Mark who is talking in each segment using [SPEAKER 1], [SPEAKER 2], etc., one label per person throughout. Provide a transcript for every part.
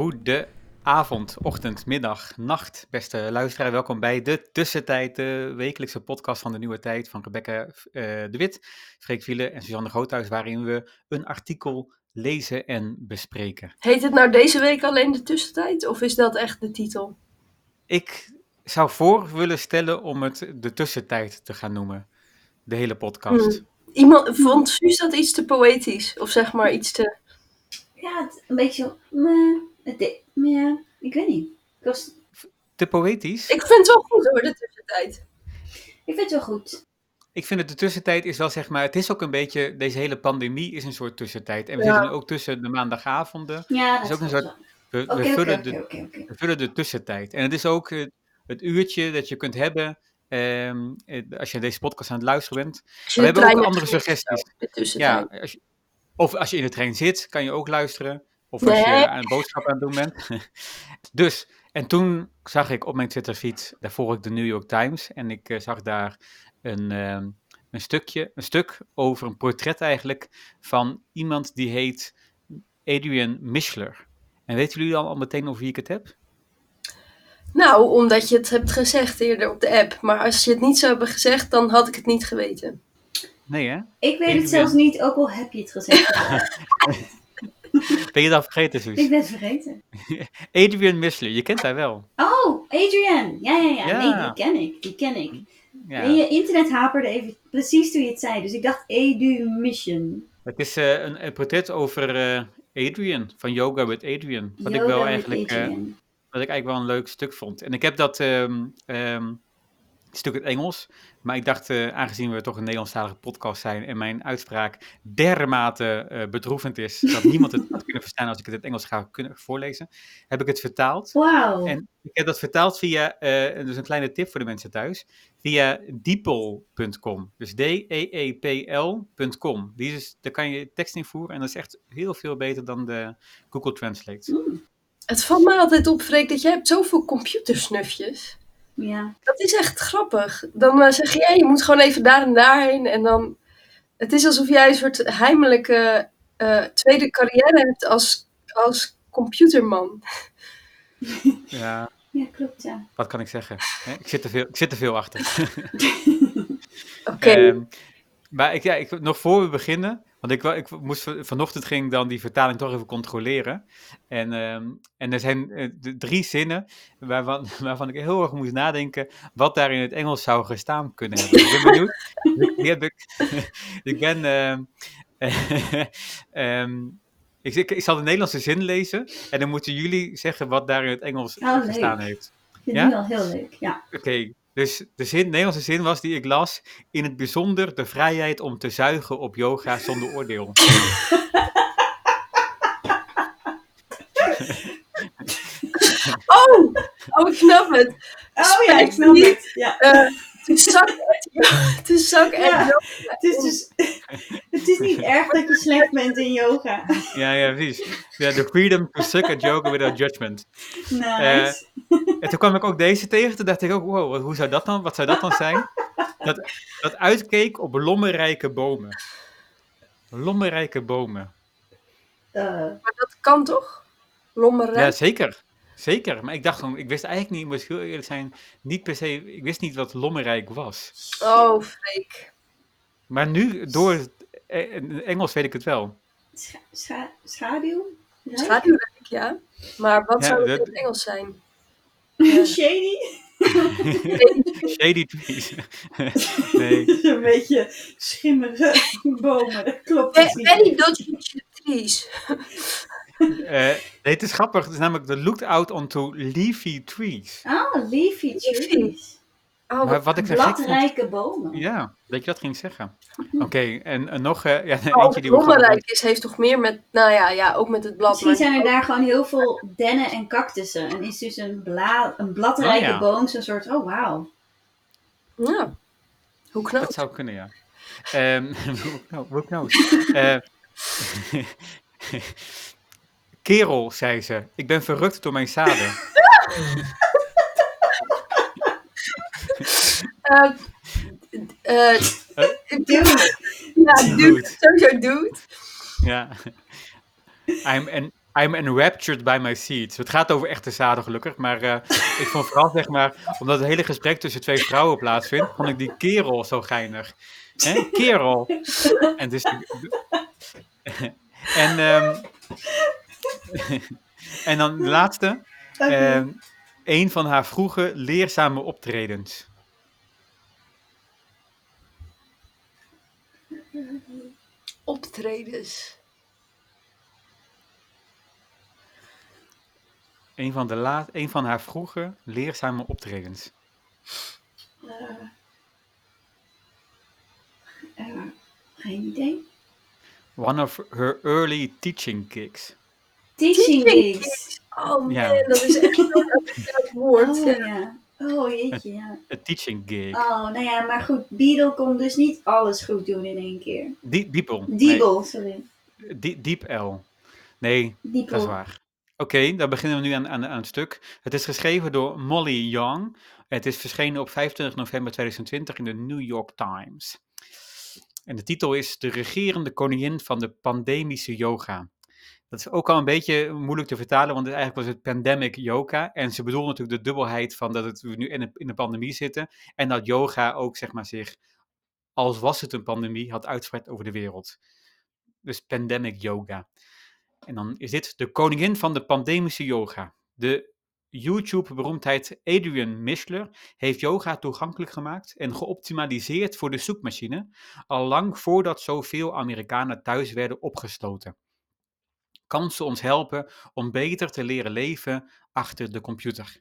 [SPEAKER 1] Goede avond, ochtend, middag, nacht, beste luisteraar. Welkom bij de Tussentijd, de wekelijkse podcast van de Nieuwe Tijd van Rebecca uh, de Wit, Freek Wielen en Suzanne Groothuis, waarin we een artikel lezen en bespreken.
[SPEAKER 2] Heet het nou deze week alleen de Tussentijd of is dat echt de titel?
[SPEAKER 1] Ik zou voor willen stellen om het de Tussentijd te gaan noemen, de hele podcast.
[SPEAKER 2] Hmm. Iemand, vond Suus dat iets te poëtisch? Of zeg maar iets te...
[SPEAKER 3] Ja, het, een beetje meh, het ja, ik weet niet. Ik, was,
[SPEAKER 1] Te poëtisch?
[SPEAKER 2] Ik vind het wel goed hoor, de Tussentijd.
[SPEAKER 3] ik vind het wel goed.
[SPEAKER 1] Ik vind het de tussentijd is wel zeg maar, het is ook een beetje, deze hele pandemie is een soort tussentijd. En we
[SPEAKER 2] Ja.
[SPEAKER 1] zitten ook tussen de maandagavonden.
[SPEAKER 3] Ja,
[SPEAKER 1] is
[SPEAKER 3] dat
[SPEAKER 1] ook een soort-. We, vullen, de, we vullen de tussentijd. En het is ook het uurtje dat je kunt hebben ehm, eh, als je deze podcast aan het luisteren bent. We hebben ook andere suggesties. Ja, als je, of als je in de trein zit, kan je ook luisteren. Of als
[SPEAKER 2] Nee.
[SPEAKER 1] je aan een boodschap aan het doen bent. dus, en toen zag ik op mijn Twitterfeed, daar volg ik de New York Times. En ik eh, zag daar een, ehm, een stukje, een stuk over een portret eigenlijk van iemand die heet Adrian Mishler. En weten jullie al, al meteen over wie ik het heb?
[SPEAKER 2] Nou, omdat je het hebt gezegd eerder op de app. Maar als je het niet zou hebben gezegd, dan had ik het niet geweten.
[SPEAKER 1] Nee hè?
[SPEAKER 3] Ik weet het zelfs niet, ook al heb je het gezegd.
[SPEAKER 1] Ben je dat vergeten, Suus?
[SPEAKER 3] ik ben het vergeten.
[SPEAKER 1] Adrian Mishler, je kent haar wel.
[SPEAKER 3] Oh, Adrian. Ja, ja, ja.
[SPEAKER 1] Ja.
[SPEAKER 3] Nee, die ken ik. Die ken ik.
[SPEAKER 1] Ja.
[SPEAKER 3] En je internet haperde even precies toen je het zei. Dus ik dacht Edu Mission.
[SPEAKER 1] Het is eh, een, een portret over eh, Adrian, van Yoga with Adrian. Wat ik wel eigenlijk, eh, wat ik eigenlijk wel een leuk stuk vond. En ik heb dat ehm, ehm, stuk in het Engels, maar ik dacht, eh, aangezien we toch een Nederlandstalige podcast zijn en mijn uitspraak dermate eh, bedroevend is, dat niemand het had kunnen verstaan als ik het in het Engels ga kunnen voorlezen, heb ik het vertaald.
[SPEAKER 3] Wauw.
[SPEAKER 1] En ik heb dat vertaald via, dus een kleine tip voor de mensen thuis, via deepl.com. Dus D-E-E-P-L.com. Is, daar kan je tekst invoeren en dat is echt heel veel beter dan de Google Translate.
[SPEAKER 2] Het valt mij altijd op, Freek, dat jij hebt zoveel computersnufjes.
[SPEAKER 3] Ja.
[SPEAKER 2] Dat is echt grappig. Dan eh, zeg je, ja, je moet gewoon even daar en daarheen. En dan... Het is alsof jij een soort heimelijke eh, tweede carrière hebt als, als computerman.
[SPEAKER 1] Ja,
[SPEAKER 3] ja, klopt ja.
[SPEAKER 1] wat kan ik zeggen? Hè, Ik zit er veel, ik zit er veel achter.
[SPEAKER 2] Oké.
[SPEAKER 1] Ehm, maar ik, ja, ik, nog voor we beginnen, want ik, ik moest van- vanochtend ging ik dan die vertaling toch even controleren. En, ehm, en er zijn eh, drie zinnen waarvan, waarvan ik heel erg moest nadenken wat daar in het Engels zou gestaan kunnen hebben. Ik ben benieuwd. Die heb ik, ik ben. ehm, ehm, ik, ik, ik zal de Nederlandse zin lezen en dan moeten jullie zeggen wat daar in het Engels
[SPEAKER 3] Oh,
[SPEAKER 1] gestaan heeft.
[SPEAKER 3] Ik vind
[SPEAKER 1] Ja?
[SPEAKER 3] al heel leuk. Ja.
[SPEAKER 1] Oké, dus de zin, Nederlandse zin was die ik las. In het bijzonder de vrijheid om te zuigen op yoga zonder oordeel.
[SPEAKER 2] Oh! Oh, ik snap het.
[SPEAKER 3] Oh ja, ik snap het. Ja.
[SPEAKER 2] Eh, at
[SPEAKER 3] Ja.
[SPEAKER 2] yoga.
[SPEAKER 3] Het is dus... het is niet erg dat je slecht bent in yoga.
[SPEAKER 1] Ja, ja, precies. Ja, the freedom to suck at yoga without judgment.
[SPEAKER 3] Nice.
[SPEAKER 1] En toen kwam ik ook deze tegen. Toen dacht ik ook, wow, hoe zou dat dan, wat zou dat dan zijn? Dat, dat uitkeek op lommerrijke bomen. Lommerrijke bomen.
[SPEAKER 3] Eh,
[SPEAKER 2] Maar dat kan toch? Lommerij?
[SPEAKER 1] Ja, zeker. Zeker. Maar ik dacht gewoon, ik wist eigenlijk niet, moet ik heel eerlijk zijn, niet per se, ik wist niet wat lommerrijk was.
[SPEAKER 2] Oh, Freek.
[SPEAKER 1] Maar nu, door het eh, in Engels weet ik het wel.
[SPEAKER 3] scha- scha- schaduw? Rijk?
[SPEAKER 2] Schaduwrijk, ja. Maar wat
[SPEAKER 1] Ja,
[SPEAKER 2] zou het
[SPEAKER 1] dat-
[SPEAKER 2] in het Engels zijn?
[SPEAKER 3] Shady?
[SPEAKER 1] Shady trees. nee.
[SPEAKER 3] een beetje schimmige bomen. Dat klopt dus niet.
[SPEAKER 2] Very dodgy trees.
[SPEAKER 1] Eh, nee, het is grappig. Het is namelijk de looked out onto leafy trees.
[SPEAKER 3] Ah, leafy trees.
[SPEAKER 2] Oh,
[SPEAKER 1] Maar wat ik vond...
[SPEAKER 3] Bladrijke bomen.
[SPEAKER 1] Ja, dat je dat ging zeggen. Oké, en, en nog eh, ja,
[SPEAKER 2] oh,
[SPEAKER 1] eentje
[SPEAKER 2] het
[SPEAKER 1] die we
[SPEAKER 2] is, heeft toch meer met, nou ja, ja ook met het blad.
[SPEAKER 3] Misschien zijn er daar gewoon heel veel dennen en cactussen. En is dus een, bla een bladrijke
[SPEAKER 1] Oh ja.
[SPEAKER 3] boom zo'n soort, oh wauw.
[SPEAKER 2] Ja. Hoe knap.
[SPEAKER 1] Dat zou kunnen, ja. Ehm who knows-? Eh, kerel, zei ze, ik ben verrukt door mijn zaden.
[SPEAKER 2] Eh, eh,
[SPEAKER 3] Dude,
[SPEAKER 2] ja,
[SPEAKER 1] Dude.
[SPEAKER 2] dude. Sowieso dude.
[SPEAKER 1] Ja. I'm, en I'm enraptured by my seeds. Het gaat over echte zaden gelukkig, maar uh, ik vond vooral zeg maar, omdat het hele gesprek tussen twee vrouwen plaatsvindt, vond ik die kerel zo geinig. Hè? Kerel. En dus... en, um, en dan de laatste. Okay. Um, een van haar vroege leerzame optredens.
[SPEAKER 2] Optredens.
[SPEAKER 1] Een van, de laat, een van haar vroege leerzame optredens.
[SPEAKER 3] Uh, uh, geen idee.
[SPEAKER 1] One of her early teaching gigs.
[SPEAKER 3] Teaching, teaching gigs.
[SPEAKER 2] Oh man, ja. dat is echt zo'n woord.
[SPEAKER 3] Oh, ja. Oh jeetje, ja.
[SPEAKER 1] Een teaching gig.
[SPEAKER 3] Oh, nou ja, maar goed, Beadle kon dus niet alles goed doen in één keer.
[SPEAKER 1] Die, diepel.
[SPEAKER 3] Diebel, nee. sorry.
[SPEAKER 1] Die, diep L. Nee,
[SPEAKER 3] Diepel.
[SPEAKER 1] dat is waar. Oké, okay, dan beginnen we nu aan, aan, aan het stuk. Het is geschreven door Molly Young. Het is verschenen op 25 november 2020 in de New York Times. En de titel is De regerende koningin van de pandemische yoga. Dat is ook al een beetje moeilijk te vertalen, want eigenlijk was het pandemic yoga. En ze bedoelen natuurlijk de dubbelheid van dat we nu in de, in de pandemie zitten. En dat yoga ook zeg maar zich, als was het een pandemie, had uitgespreid over de wereld. Dus pandemic yoga. En dan is dit de koningin van de pandemische yoga. De YouTube-beroemdheid Adrian Mishler heeft yoga toegankelijk gemaakt en geoptimaliseerd voor de zoekmachine, al lang voordat zoveel Amerikanen thuis werden opgesloten. Kan ze ons helpen om beter te leren leven achter de computer?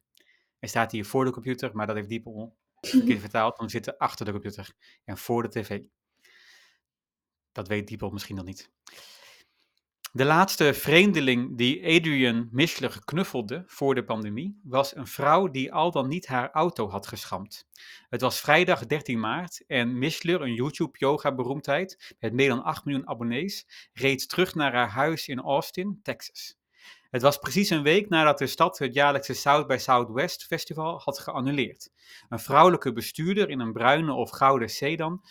[SPEAKER 1] Er staat hier voor de computer, maar dat heeft Diepel verkeerd vertaald, dan zitten achter de computer en voor de tv. Dat weet Diepel misschien nog niet. De laatste vreemdeling die Adrian Mishler knuffelde voor de pandemie was een vrouw die al dan niet haar auto had geschampt. Het was vrijdag 13 maart en Mishler, een YouTube-yoga-beroemdheid met meer dan 8 miljoen abonnees, reed terug naar haar huis in Austin, Texas. Het was precies een week nadat de stad het jaarlijkse South by Southwest festival had geannuleerd. Een vrouwelijke bestuurder in een bruine of gouden sedan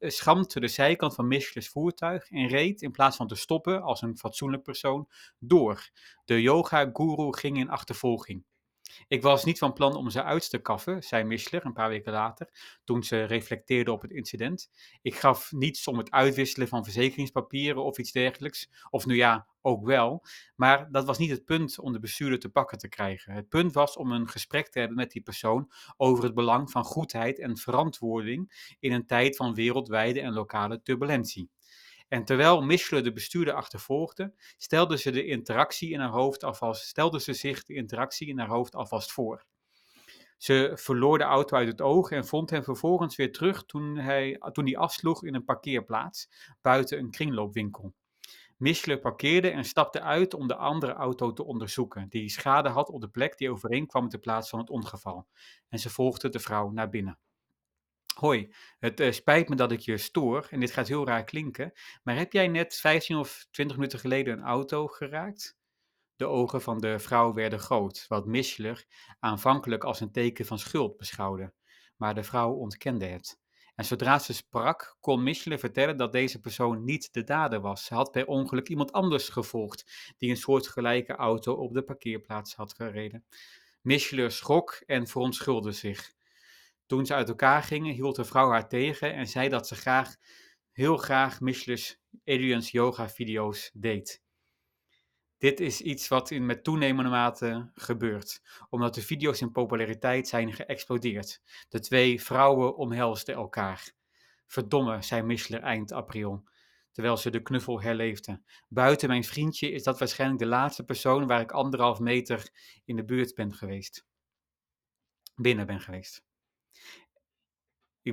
[SPEAKER 1] schampte de zijkant van Michelin's voertuig en reed, in plaats van te stoppen als een fatsoenlijk persoon, door. De yoga-guru ging in achtervolging. Ik was niet van plan om ze uit te kaffen, zei Mischler een paar weken later, toen ze reflecteerde op het incident. Ik gaf niets om het uitwisselen van verzekeringspapieren of iets dergelijks. Of nu ja, ook wel. Maar dat was niet het punt om de bestuurder te pakken te krijgen. Het punt was om een gesprek te hebben met die persoon over het belang van goedheid en verantwoording in een tijd van wereldwijde en lokale turbulentie. En terwijl Mischle de bestuurder achtervolgde, stelde ze de interactie in haar hoofd alvast, stelde ze zich de interactie in haar hoofd alvast voor. Ze verloor de auto uit het oog en vond hem vervolgens weer terug toen hij, toen hij afsloeg in een parkeerplaats buiten een kringloopwinkel. Mischle parkeerde en stapte uit om de andere auto te onderzoeken, die schade had op de plek die overeenkwam met de plaats van het ongeval. En ze volgde de vrouw naar binnen. Hoi, het uh, spijt me dat ik je stoor en dit gaat heel raar klinken, maar heb jij net 15 of 20 minuten geleden een auto geraakt? De ogen van de vrouw werden groot, wat Mischler aanvankelijk als een teken van schuld beschouwde, maar de vrouw ontkende het. En zodra ze sprak, kon Mischler vertellen dat deze persoon niet de dader was. Ze had per ongeluk iemand anders gevolgd, die een soortgelijke auto op de parkeerplaats had gereden. Mischler schrok en verontschuldigde zich. Toen ze uit elkaar gingen, hield de vrouw haar tegen en zei dat ze graag, heel graag Michelin's Adrian's yoga video's deed. Dit is iets wat in met toenemende mate gebeurt, omdat de video's in populariteit zijn geëxplodeerd. De twee vrouwen omhelsden elkaar. Verdomme, zei Michler eind april, terwijl ze de knuffel herleefde. Buiten mijn vriendje is dat waarschijnlijk de laatste persoon waar ik anderhalf meter in de buurt ben geweest. Binnen ben geweest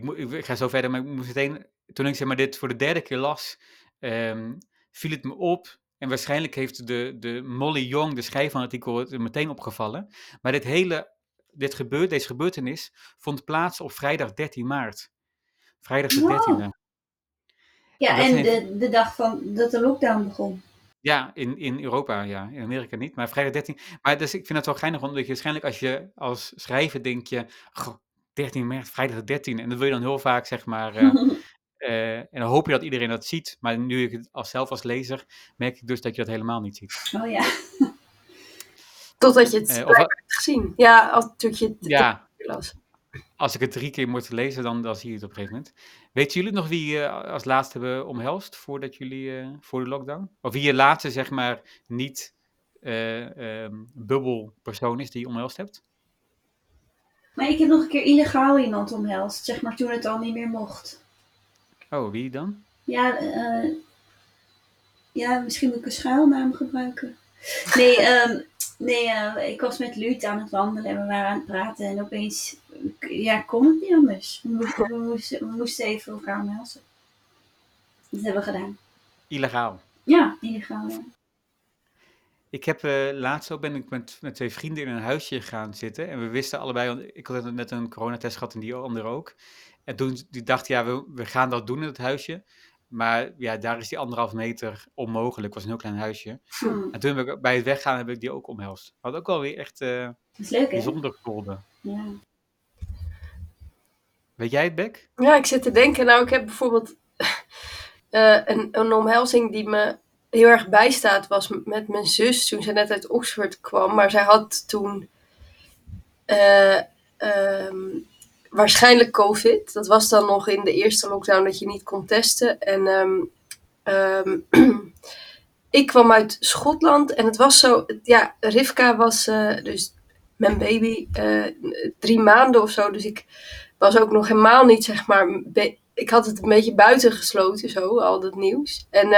[SPEAKER 1] ik, ga zo verder, maar ik moest meteen, toen ik zeg maar, dit voor de derde keer las, um, viel het me op. En waarschijnlijk heeft de, de Molly Young, de schrijver van het artikel, het meteen opgevallen. Maar dit hele, dit gebeurt, deze gebeurtenis vond plaats op vrijdag 13 maart. Vrijdag de 13e.
[SPEAKER 3] Ja, en, en de, de dag van dat de lockdown begon.
[SPEAKER 1] Ja, in, in Europa, ja. In Amerika niet. Maar vrijdag 13. Maar dus ik vind het wel geinig, omdat je waarschijnlijk als je als schrijver denk je, 13 maart, vrijdag de 13 En dat wil je dan heel vaak, zeg maar. Uh, uh, en dan hoop je dat iedereen dat ziet. Maar nu ik het als zelf als lezer, merk ik dus dat je dat helemaal niet ziet.
[SPEAKER 3] Oh ja.
[SPEAKER 2] Totdat je het
[SPEAKER 1] Eh, of-
[SPEAKER 2] hebt gezien. Ja, als natuurlijk je het
[SPEAKER 1] Ja,
[SPEAKER 2] las.
[SPEAKER 1] als ik het drie keer moet lezen, dan, dan zie je het op een gegeven moment. Weten jullie nog wie je als laatste hebben omhelst voordat jullie, eh, voor de lockdown? Of wie je laatste, zeg maar, niet eh ehm, bubbelpersoon is die je omhelst hebt?
[SPEAKER 3] Maar ik heb nog een keer illegaal iemand omhelst, zeg maar toen het al niet meer mocht.
[SPEAKER 1] Oh, wie dan?
[SPEAKER 3] Ja, eh, ja misschien moet ik een schuilnaam gebruiken. Nee, ehm, nee eh, ik was met Luut aan het wandelen en we waren aan het praten en opeens ja, kon het niet anders. We moesten, we moesten, we moesten even elkaar omhelzen. Dat hebben we gedaan.
[SPEAKER 1] Illegaal.
[SPEAKER 3] Ja, illegaal. Ja.
[SPEAKER 1] Ik heb eh, laatst ook ben ik met, met twee vrienden in een huisje gaan zitten. En we wisten allebei, want ik had net een coronatest gehad en die andere ook. En toen die dachten, ja, we, we gaan dat doen in het huisje. Maar ja, daar is die anderhalf meter onmogelijk. Het was een heel klein huisje.
[SPEAKER 3] Hm,
[SPEAKER 1] En toen heb ik bij het weggaan heb ik die ook omhelst. Wat ook wel weer echt eh,
[SPEAKER 3] dat is leuk hè?
[SPEAKER 1] bijzonder voelde.
[SPEAKER 3] Ja.
[SPEAKER 1] Weet jij het, Beck?
[SPEAKER 2] Ja, ik zit te denken. Nou, ik heb bijvoorbeeld eh, een, een omhelzing die me heel erg bijstaat, was met mijn zus toen ze net uit Oxford kwam. Maar zij had toen eh, ehm, waarschijnlijk COVID. Dat was dan nog in de eerste lockdown dat je niet kon testen. En ehm, ehm, ik kwam uit Schotland en het was zo, ja, Rivka was eh, dus mijn baby eh, drie maanden of zo. Dus ik was ook nog helemaal niet, zeg maar, ik had het een beetje buiten gesloten, zo, al dat nieuws. En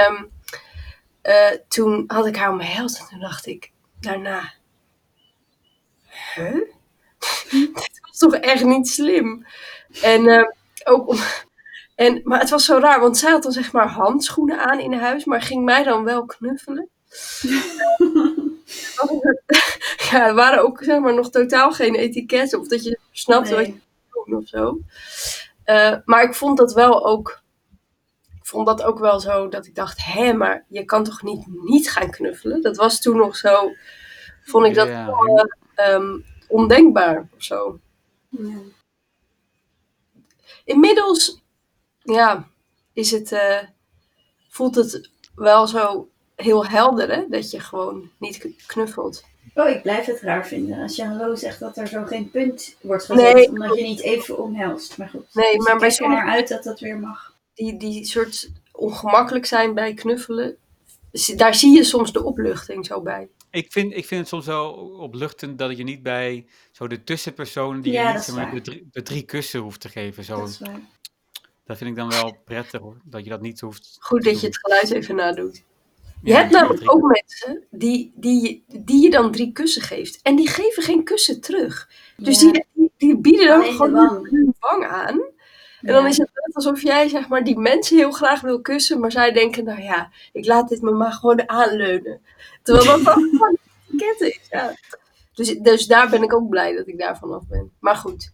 [SPEAKER 2] eh, toen had ik haar omheld en toen dacht ik daarna, huh? Dit was toch echt niet slim. En ehm, ook om, en, maar het was zo raar, want zij had dan zeg maar handschoenen aan in huis, maar ging mij dan wel knuffelen. ja, er waren ook zeg maar nog totaal geen etiketten of dat je snapte wat je doen of zo. Eh, maar ik vond dat wel ook. Vond dat ook wel zo dat ik dacht, hé, maar je kan toch niet niet gaan knuffelen? Dat was toen nog zo. Vond ik dat
[SPEAKER 1] Ja.
[SPEAKER 2] wel, eh, ehm, ondenkbaar of zo.
[SPEAKER 3] Ja.
[SPEAKER 2] Inmiddels, ja, is het, eh, voelt het wel zo heel helder, hè? Dat je gewoon niet knuffelt.
[SPEAKER 3] Oh, ik blijf het raar vinden als je hallo zegt dat er zo geen punt wordt gezet,
[SPEAKER 2] Nee.
[SPEAKER 3] omdat je niet even omhelst. Maar goed,
[SPEAKER 2] Nee,
[SPEAKER 3] dus
[SPEAKER 2] maar
[SPEAKER 3] ik kijk er naar uit dat dat weer mag.
[SPEAKER 2] Die, die soort ongemakkelijk zijn bij knuffelen, daar zie je soms de opluchting zo bij.
[SPEAKER 1] Ik vind, ik vind het soms wel opluchtend dat je niet bij zo de tussenpersoon die
[SPEAKER 3] Ja,
[SPEAKER 1] je niet zeg maar, de, drie, de drie kussen hoeft te geven. Zo.
[SPEAKER 3] Dat is waar.
[SPEAKER 1] Dat vind ik dan wel prettig hoor, dat je dat niet hoeft
[SPEAKER 2] Goed
[SPEAKER 1] te
[SPEAKER 2] dat je het geluid even nadoet. Je
[SPEAKER 1] Ja,
[SPEAKER 2] hebt namelijk ook mensen die, die, die je dan drie kussen geeft. En die geven geen kussen terug. Dus
[SPEAKER 3] Ja.
[SPEAKER 2] die, die, die bieden dan
[SPEAKER 3] Alleen
[SPEAKER 2] gewoon hun wang aan. En dan is het net alsof jij zeg maar, die mensen heel graag wil kussen. Maar zij denken, nou ja, ik laat dit me maar gewoon aanleunen. Terwijl dat gewoon een is. Ja. Dus, dus daar ben ik ook blij dat ik daarvan af ben. Maar goed.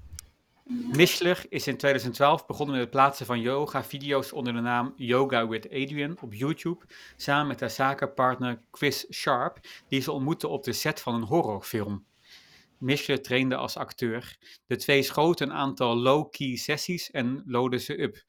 [SPEAKER 1] Mishler is in 2012 begonnen met het plaatsen van yoga-video's onder de naam Yoga with Adrian op YouTube, samen met haar zakenpartner Chris Sharp, die ze ontmoette op de set van een horrorfilm. Mishler trainde als acteur. De twee schoten een aantal low-key sessies en loaden ze up.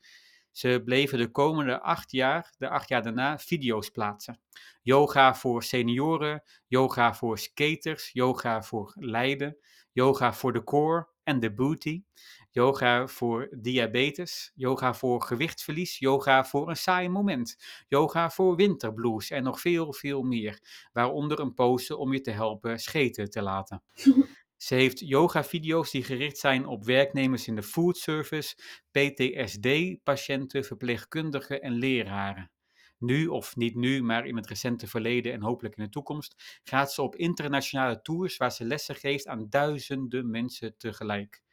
[SPEAKER 1] Ze bleven de komende acht jaar, de acht jaar daarna, video's plaatsen. Yoga voor senioren, yoga voor skaters, yoga voor lijden, yoga voor de core en de booty, yoga voor diabetes, yoga voor gewichtsverlies, yoga voor een saai moment, yoga voor winterblues en nog veel, veel meer, waaronder een pose om je te helpen scheten te laten. Ze heeft yoga-video's die gericht zijn op werknemers in de food service, PTSD-patiënten, verpleegkundigen en leraren. Nu, of niet nu, maar in het recente verleden en hopelijk in de toekomst, gaat ze op internationale tours waar ze lessen geeft aan duizenden mensen tegelijk.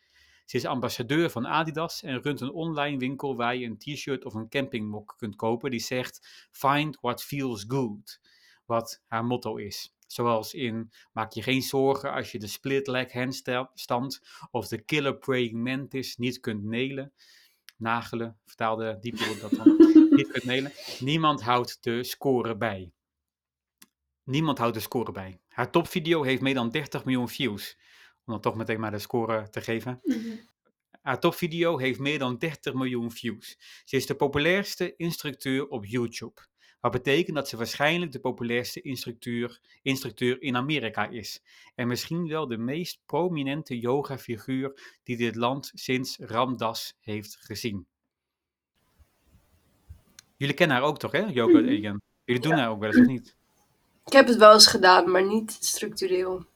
[SPEAKER 1] Ze is ambassadeur van Adidas en runt een online winkel waar je een t-shirt of een campingmok kunt kopen die zegt Find what feels good, wat haar motto is. Zoals in maak je geen zorgen als je de split leg handstand of de killer praying mantis niet kunt nelen. Nagelen, vertaalde dieper dat dan. niet kunt nelen. Niemand houdt de score bij. Niemand houdt de score bij. Haar topvideo heeft meer dan 30 miljoen views. Om dan toch meteen maar de score te geven.
[SPEAKER 3] Mhm.
[SPEAKER 1] Haar topvideo heeft meer dan 30 miljoen views. Ze is de populairste instructeur op YouTube. Wat betekent dat ze waarschijnlijk de populairste instructeur, instructeur in Amerika is. En misschien wel de meest prominente yoga-figuur die dit land sinds Ramdas heeft gezien. Jullie kennen haar ook toch, hè, Yoga
[SPEAKER 2] Mhm.
[SPEAKER 1] Egan? Jullie doen haar ook wel eens, of niet?
[SPEAKER 2] Ik heb het wel eens gedaan, maar niet structureel.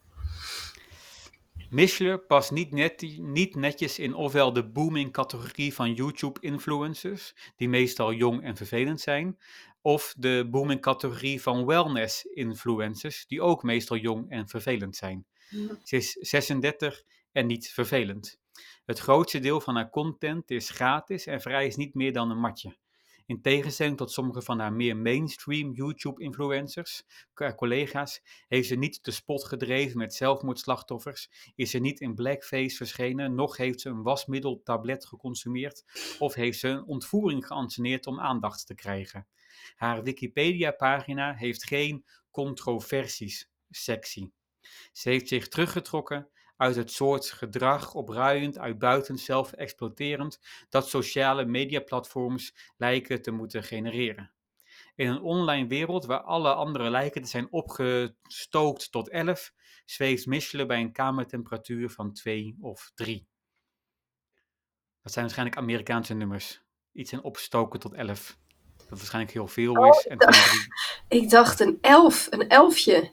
[SPEAKER 1] Mishler past niet, net, niet netjes in ofwel de booming categorie van YouTube-influencers, die meestal jong en vervelend zijn, of de booming categorie van wellness-influencers, die ook meestal jong en vervelend zijn. Ze is 36 en niet vervelend. Het grootste deel van haar content is gratis en vereist niet meer dan een matje. In tegenstelling tot sommige van haar meer mainstream YouTube-influencers, co- collega's, heeft ze niet de spot gedreven met zelfmoordslachtoffers, is ze niet in blackface verschenen, noch heeft ze een wasmiddeltablet geconsumeerd, of heeft ze een ontvoering geanceneerd om aandacht te krijgen. Haar Wikipedia-pagina heeft geen controversies-sectie. Ze heeft zich teruggetrokken uit het soort gedrag, opruiend, uitbuitend, zelf-exploiterend, dat sociale mediaplatforms lijken te moeten genereren. In een online wereld waar alle anderen lijken te zijn opgestookt tot 11, zweeft Michelin bij een kamertemperatuur van 2 of 3. Dat zijn waarschijnlijk Amerikaanse nummers. Iets in opstoken tot 11. Dat waarschijnlijk heel veel
[SPEAKER 2] Oh,
[SPEAKER 1] is. En 2 en 3.
[SPEAKER 2] Ik dacht een elf, een elfje.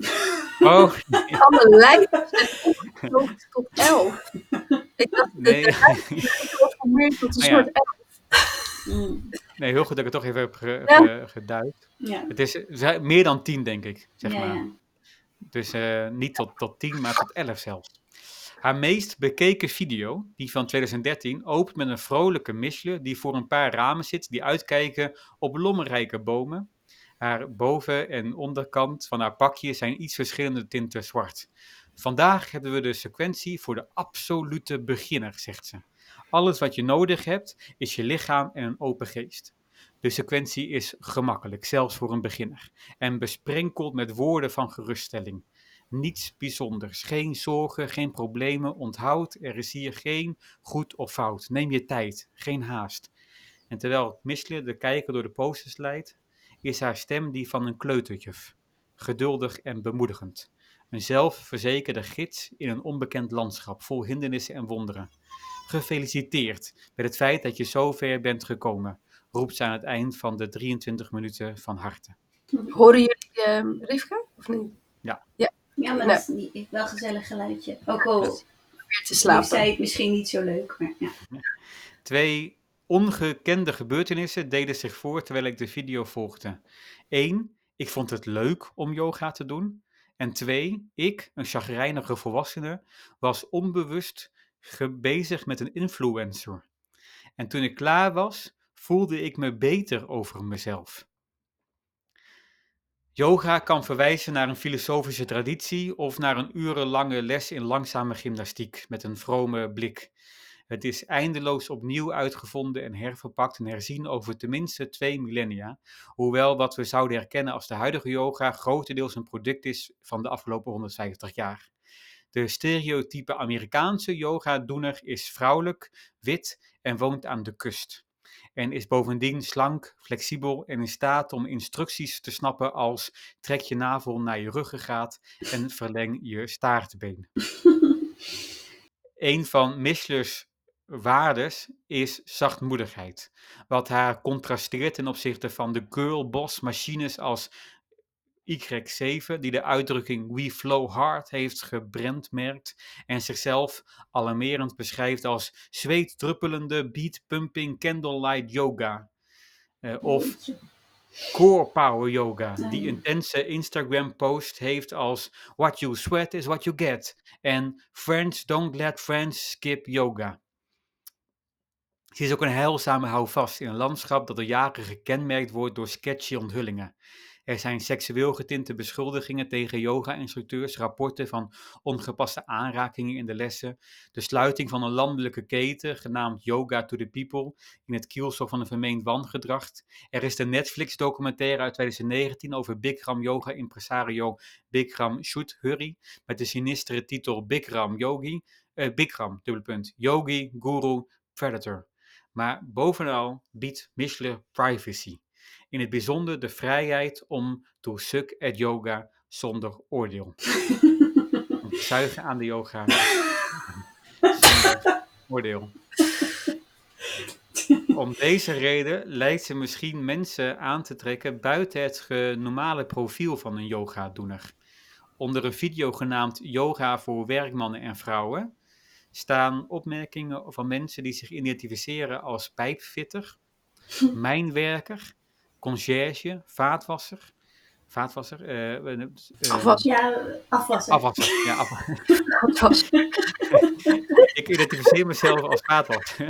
[SPEAKER 1] Oh,
[SPEAKER 2] Alle lijken zijn tot elf. Ik dacht,
[SPEAKER 1] nee.
[SPEAKER 2] het wordt geformeerd tot een
[SPEAKER 1] ja.
[SPEAKER 2] soort elf.
[SPEAKER 3] Mm,
[SPEAKER 1] nee, heel goed dat ik het toch even heb ge-
[SPEAKER 2] Ja.
[SPEAKER 1] ge- geduid.
[SPEAKER 3] ja.
[SPEAKER 1] Het is meer dan 10, denk ik. Zeg
[SPEAKER 3] ja,
[SPEAKER 1] maar.
[SPEAKER 3] ja.
[SPEAKER 1] Dus eh, niet tot, tot 10, maar tot 11 zelfs. Haar meest bekeken video, die van 2013, opent met een vrolijke Michelin die voor een paar ramen zit die uitkijken op lommerrijke bomen. Haar boven- en onderkant van haar pakje zijn iets verschillende tinten zwart. Vandaag hebben we de sequentie voor de absolute beginner, zegt ze. Alles wat je nodig hebt is je lichaam en een open geest. De sequentie is gemakkelijk, zelfs voor een beginner, en besprenkeld met woorden van geruststelling. Niets bijzonders, geen zorgen, geen problemen. Onthoud, er is hier geen goed of fout. Neem je tijd, geen haast. En terwijl Michelin de kijker door de posters leidt, is haar stem die van een kleuterjuf. Geduldig en bemoedigend. Een zelfverzekerde gids in een onbekend landschap vol hindernissen en wonderen. Gefeliciteerd met het feit dat je zo ver bent gekomen, roept ze aan het eind van de 23 minuten van harte.
[SPEAKER 2] Horen jullie Rivka? Of niet?
[SPEAKER 3] Ja, maar
[SPEAKER 2] Nee.
[SPEAKER 3] dat is niet, wel een gezellig geluidje. Ook al
[SPEAKER 2] Weer te slapen.
[SPEAKER 3] zei het misschien niet zo leuk, maar ja.
[SPEAKER 1] Twee ongekende gebeurtenissen deden zich voor terwijl ik de video volgde. Eén, ik vond het leuk om yoga te doen. En twee, ik, een chagrijnige volwassene, was onbewust bezig met een influencer. En toen ik klaar was, voelde ik me beter over mezelf. Yoga kan verwijzen naar een filosofische traditie of naar een urenlange les in langzame gymnastiek met een vrome blik. Het is eindeloos opnieuw uitgevonden en herverpakt en herzien over tenminste twee millennia, hoewel wat we zouden herkennen als de huidige yoga grotendeels een product is van de afgelopen 150 jaar. De stereotype Amerikaanse yoga-doener is vrouwelijk, wit en woont aan de kust. En is bovendien slank, flexibel en in staat om instructies te snappen als trek je navel naar je ruggengraat en verleng je staartbeen. Een van Michelin's waardes is zachtmoedigheid, wat haar contrasteert ten opzichte van de girlboss machines als Y7, die de uitdrukking We Flow Hard heeft gebrandmerkt en zichzelf alarmerend beschrijft als zweetdruppelende beat-pumping candlelight yoga. Eh, of core power yoga, die intense Instagram post heeft als What you sweat is what you get en Friends don't let friends skip yoga. Ze is ook een heilzame houvast in een landschap dat al jaren gekenmerkt wordt door sketchy onthullingen. Er zijn seksueel getinte beschuldigingen tegen yoga-instructeurs, rapporten van ongepaste aanrakingen in de lessen, de sluiting van een landelijke keten genaamd Yoga to the People in het kielzog van een vermeend wangedrag. Er is de Netflix-documentaire uit 2019 over Bikram yoga-impresario Bikram Shuthuri met de sinistere titel Bikram Yogi, eh, Bikram, dubbelpunt, Yogi, Guru, Predator. Maar bovenal biedt Michelin privacy. In het bijzonder de vrijheid om to suck at yoga zonder oordeel. Te zuigen aan de yoga zonder oordeel. Om deze reden lijkt ze misschien mensen aan te trekken buiten het normale profiel van een yoga-doener. Onder een video genaamd Yoga voor werkmannen en vrouwen staan opmerkingen van mensen die zich identificeren als pijpfitter, mijnwerker, conciërge, vaatwasser, vaatwasser, eh, eh, eh,
[SPEAKER 2] Afwas.
[SPEAKER 3] Ja, afwassen.
[SPEAKER 1] afwasser, ja, ik identificeer mezelf als vaatwasser.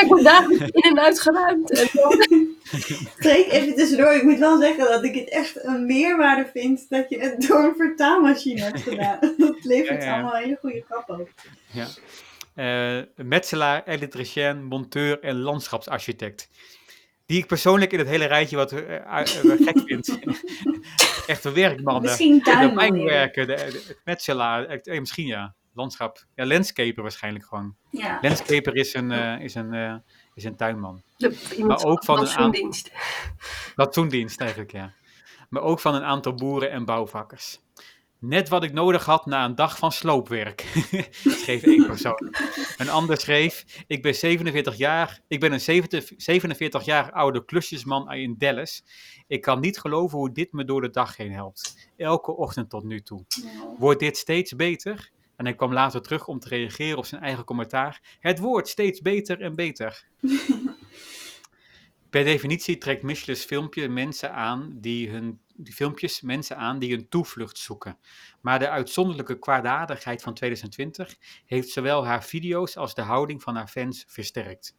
[SPEAKER 2] Ik word dagelijks in en uitgeruimd. En dan-
[SPEAKER 3] Freek, even tussendoor. Ik moet wel zeggen dat ik het echt een meerwaarde vind dat je het door een vertaalmachine hebt gedaan. Dat levert
[SPEAKER 1] Ja, ja.
[SPEAKER 3] allemaal een hele goede kap op.
[SPEAKER 1] Ja. Eh, metselaar, elektricien, monteur en landschapsarchitect. Die ik persoonlijk in het hele rijtje wat eh, eh, eh, gek vind. Echte werkmannen.
[SPEAKER 3] Misschien
[SPEAKER 1] De de, de- het metselaar, eh, misschien ja. Landschap. Ja, landscaper waarschijnlijk gewoon.
[SPEAKER 3] Ja.
[SPEAKER 1] Landscaper is een, is een, is een tuinman.
[SPEAKER 2] de,
[SPEAKER 1] Maar ook van een. Platoendienst eigenlijk, ja. Maar ook van een aantal boeren en bouwvakkers. Net wat ik nodig had na een dag van sloopwerk, schreef één persoon. Een ander schreef, ik ben 47 jaar, ik ben een 70 47 jaar oude klusjesman in Dallas. Ik kan niet geloven hoe dit me door de dag heen helpt. Elke ochtend tot nu toe. Wordt dit steeds beter? En hij kwam later terug om te reageren op zijn eigen commentaar. Het wordt steeds beter en beter. Per definitie trekt Michelin's filmpje mensen aan die hun die filmpjes mensen aan die een toevlucht zoeken. Maar de uitzonderlijke kwaadaardigheid van 2020 heeft zowel haar video's als de houding van haar fans versterkt.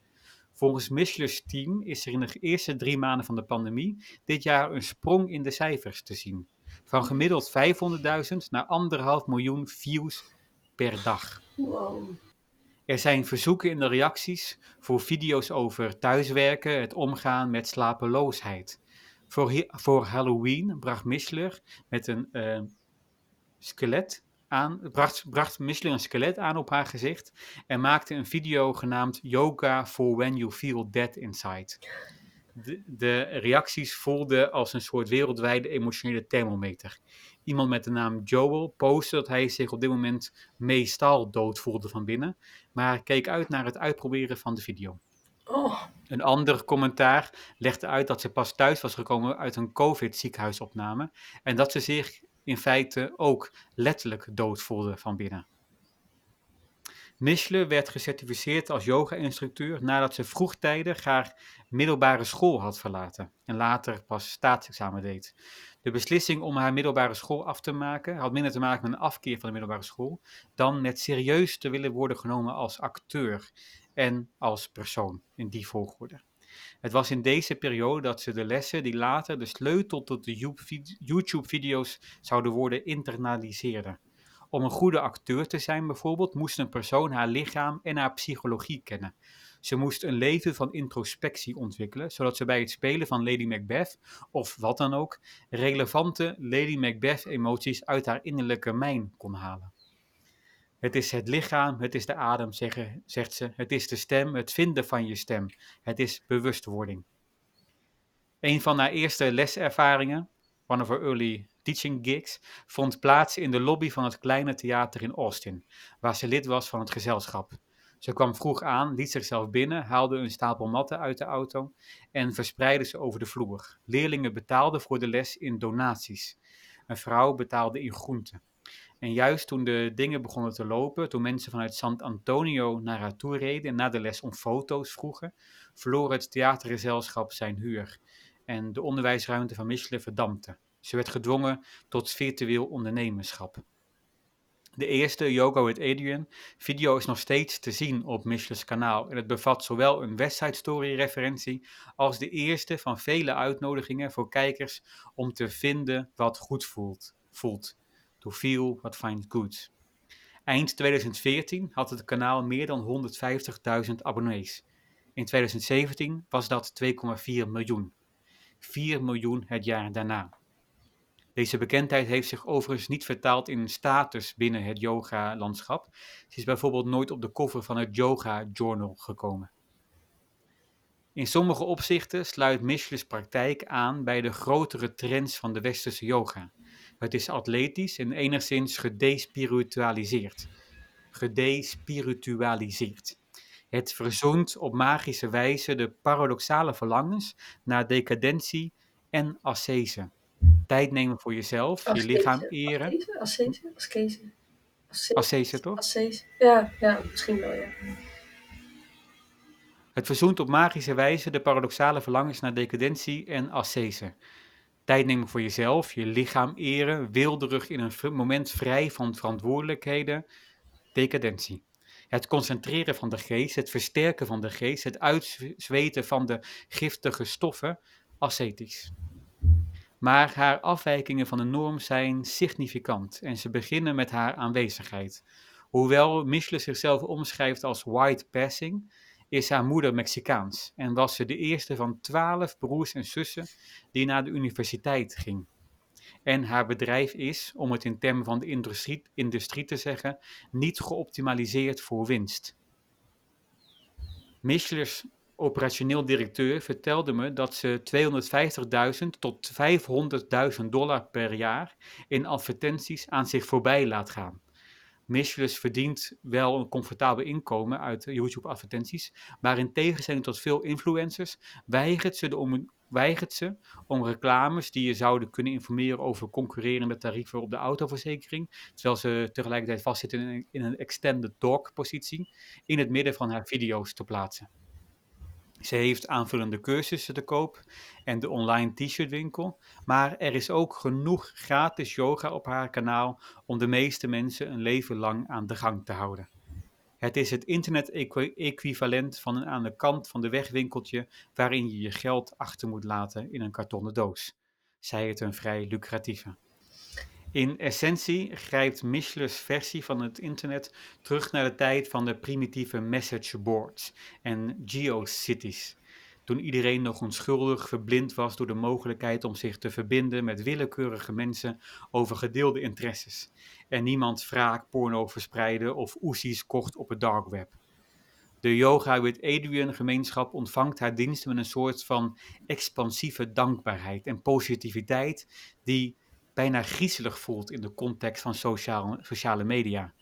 [SPEAKER 1] Volgens Michelin's team is er in de eerste drie maanden van de pandemie dit jaar een sprong in de cijfers te zien. Van gemiddeld 500.000 naar anderhalf miljoen views per dag.
[SPEAKER 3] wow.
[SPEAKER 1] Er zijn verzoeken in de reacties voor video's over thuiswerken, het omgaan met slapeloosheid. Voor, voor Halloween bracht Mishler met een eh, skelet aan, bracht, bracht een skelet aan op haar gezicht en maakte een video genaamd Yoga for When You Feel Dead Inside. De, de reacties voelden als een soort wereldwijde emotionele thermometer. Iemand met de naam Joel postte dat hij zich op dit moment meestal dood voelde van binnen, maar keek uit naar het uitproberen van de video.
[SPEAKER 2] Oh,
[SPEAKER 1] Een ander commentaar legde uit dat ze pas thuis was gekomen uit een COVID-ziekenhuisopname en dat ze zich in feite ook letterlijk dood voelde van binnen. Mischle werd gecertificeerd als yoga-instructeur nadat ze vroegtijdig haar middelbare school had verlaten en later pas staatsexamen deed. De beslissing om haar middelbare school af te maken had minder te maken met een afkeer van de middelbare school dan met serieus te willen worden genomen als acteur en als persoon in die volgorde. Het was in deze periode dat ze de lessen die later de sleutel tot de YouTube-video's zouden worden internaliseerde. Om een goede acteur te zijn bijvoorbeeld moest een persoon haar lichaam en haar psychologie kennen. Ze moest een leven van introspectie ontwikkelen, zodat ze bij het spelen van Lady Macbeth, of wat dan ook, relevante Lady Macbeth-emoties uit haar innerlijke mijn kon halen. Het is het lichaam, het is de adem, zeggen, zegt ze. Het is de stem, het vinden van je stem. Het is bewustwording. Een van haar eerste leservaringen, one of her early teaching gigs, vond plaats in de lobby van het kleine theater in Austin, waar ze lid was van het gezelschap. Ze kwam vroeg aan, liet zichzelf binnen, haalde een stapel matten uit de auto en verspreidde ze over de vloer. Leerlingen betaalden voor de les in donaties. Een vrouw betaalde in groenten. En juist toen de dingen begonnen te lopen, toen mensen vanuit San Antonio naar haar toe reden en na de les om foto's vroegen, verloor het theatergezelschap zijn huur. En de onderwijsruimte van Michelin verdampte. Ze werd gedwongen tot virtueel ondernemerschap. De eerste Yoga with Adrian video is nog steeds te zien op Michelin's kanaal en het bevat zowel een West Story referentie als de eerste van vele uitnodigingen voor kijkers om te vinden wat goed voelt. voelt. To feel what finds good. Eind 2014 had het kanaal meer dan 150.000 abonnees. In 2017 was dat 2,4 miljoen. 4 miljoen het jaar daarna. Deze bekendheid heeft zich overigens niet vertaald in status binnen het yoga-landschap. Ze is bijvoorbeeld nooit op de cover van het Yoga Journal gekomen. In sommige opzichten sluit Michelin's praktijk aan bij de grotere trends van de westerse yoga. Het is atletisch en enigszins gedespiritualiseerd. Gedespiritualiseerd. Het verzoent op magische wijze de paradoxale verlangens naar decadentie en ascese. Tijd nemen voor jezelf, je lichaam eren.
[SPEAKER 2] Ascese? Ascese?
[SPEAKER 1] Ascese, toch?
[SPEAKER 2] Ascese. Ja, ja, misschien wel, ja.
[SPEAKER 1] Het verzoent op magische wijze de paradoxale verlangens naar decadentie en ascese. Tijd nemen voor jezelf, je lichaam eren, wilderig in een moment vrij van verantwoordelijkheden, decadentie. Het concentreren van de geest, het versterken van de geest, het uitzweten van de giftige stoffen, ascetisch. Maar haar afwijkingen van de norm zijn significant en ze beginnen met haar aanwezigheid. Hoewel Michele zichzelf omschrijft als white passing, is haar moeder Mexicaans en was ze de eerste van twaalf broers en zussen die naar de universiteit ging. En haar bedrijf is, om het in termen van de industrie, industrie te zeggen, niet geoptimaliseerd voor winst. Michelin's operationeel directeur vertelde me dat ze 250.000 tot 500.000 dollar per jaar in advertenties aan zich voorbij laat gaan. Michelis verdient wel een comfortabel inkomen uit YouTube-advertenties, maar in tegenstelling tot veel influencers weigert ze, de om, weigert ze om reclames die je zouden kunnen informeren over concurrerende tarieven op de autoverzekering, terwijl ze tegelijkertijd vastzitten in in een extended talk positie, in het midden van haar video's te plaatsen. Ze heeft aanvullende cursussen te koop en de online t-shirtwinkel. Maar er is ook genoeg gratis yoga op haar kanaal om de meeste mensen een leven lang aan de gang te houden. Het is het internet-equivalent van een aan de kant van de weg winkeltje waarin je je geld achter moet laten in een kartonnen doos. Zij het een vrij lucratieve. In essentie grijpt Michelin's versie van het internet terug naar de tijd van de primitieve message boards en geocities. Toen iedereen nog onschuldig verblind was door de mogelijkheid om zich te verbinden met willekeurige mensen over gedeelde interesses. En niemand wraak porno verspreidde of oesies kocht op het dark web. De Yoga with Adrian gemeenschap ontvangt haar diensten met een soort van expansieve dankbaarheid en positiviteit die bijna griezelig voelt in de context van sociaal, sociale media.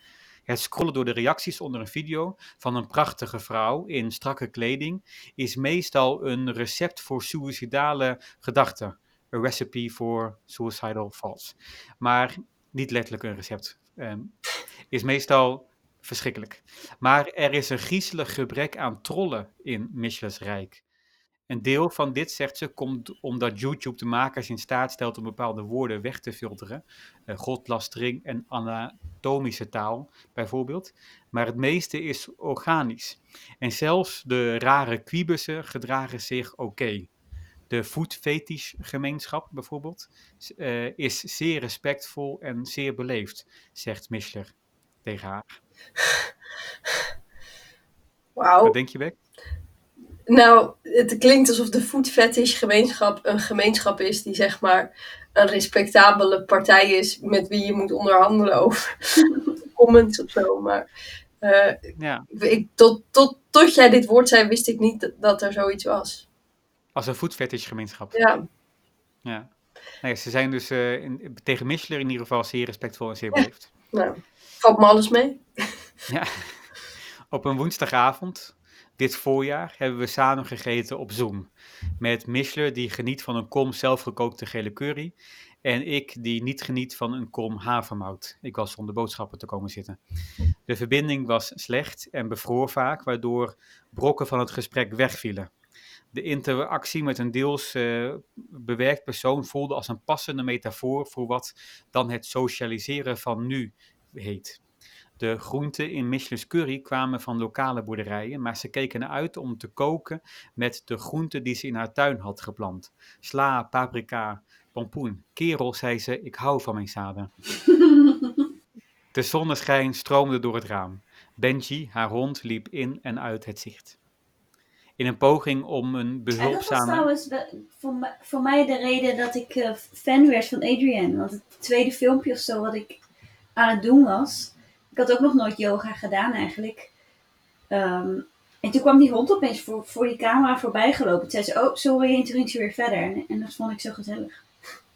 [SPEAKER 1] Het scrollen door de reacties onder een video van een prachtige vrouw in strakke kleding is meestal een recept voor suïcidale gedachten. A recipe for suicidal thoughts. Maar niet letterlijk een recept. Um, is meestal verschrikkelijk. Maar er is een griezelig gebrek aan trollen in Michelin's Rijk. Een deel van dit, zegt ze, komt omdat YouTube de makers in staat stelt om bepaalde woorden weg te filteren. Uh, godlastering en anatomische taal, bijvoorbeeld. Maar het meeste is organisch. En zelfs de rare kwibussen gedragen zich oké. De food fetish gemeenschap, bijvoorbeeld, uh, is zeer respectvol en zeer beleefd, zegt Mischler tegen haar.
[SPEAKER 2] Wauw.
[SPEAKER 1] Wat denk je, Beck?
[SPEAKER 2] Nou, het klinkt alsof de food fetish gemeenschap een gemeenschap is die zeg maar een respectabele partij is met wie je moet onderhandelen over comments of zo. Maar uh, ja. ik, tot, tot, tot jij dit woord zei, wist ik niet dat, dat er zoiets was.
[SPEAKER 1] Als een food fetish gemeenschap.
[SPEAKER 2] Ja.
[SPEAKER 1] Ja. Nee, ze zijn dus uh, in, tegen Michelin in ieder geval zeer respectvol en zeer beleefd.
[SPEAKER 2] Ja. Nou, valt me alles mee.
[SPEAKER 1] ja. Op een woensdagavond dit voorjaar hebben we samen gegeten op Zoom. Met Michler, die geniet van een kom zelfgekookte gele curry. En ik, die niet geniet van een kom havermout. Ik was zonder boodschappen te komen zitten. De verbinding was slecht en bevroor vaak, waardoor brokken van het gesprek wegvielen. De interactie met een deels uh, bewerkt persoon voelde als een passende metafoor voor wat dan het socialiseren van nu heet. De groenten in Michelin's curry kwamen van lokale boerderijen, maar ze keken eruit om te koken met de groenten die ze in haar tuin had geplant. Sla, paprika, pompoen. Kerel, zei ze, ik hou van mijn zaden. De zonneschijn stroomde door het raam. Benji, haar hond, liep in en uit het zicht. In een poging om een behulpzame...
[SPEAKER 3] En dat was trouwens voor, mij, voor mij de reden dat ik uh, fan werd van Adrienne. Want het tweede filmpje of zo wat ik aan het doen was, ik had ook nog nooit yoga gedaan eigenlijk. Ehm, En toen kwam die hond opeens voor, voor die camera voorbij gelopen. Toen zei ze, oh sorry, en toen ging ze weer verder. En, en dat vond ik zo gezellig.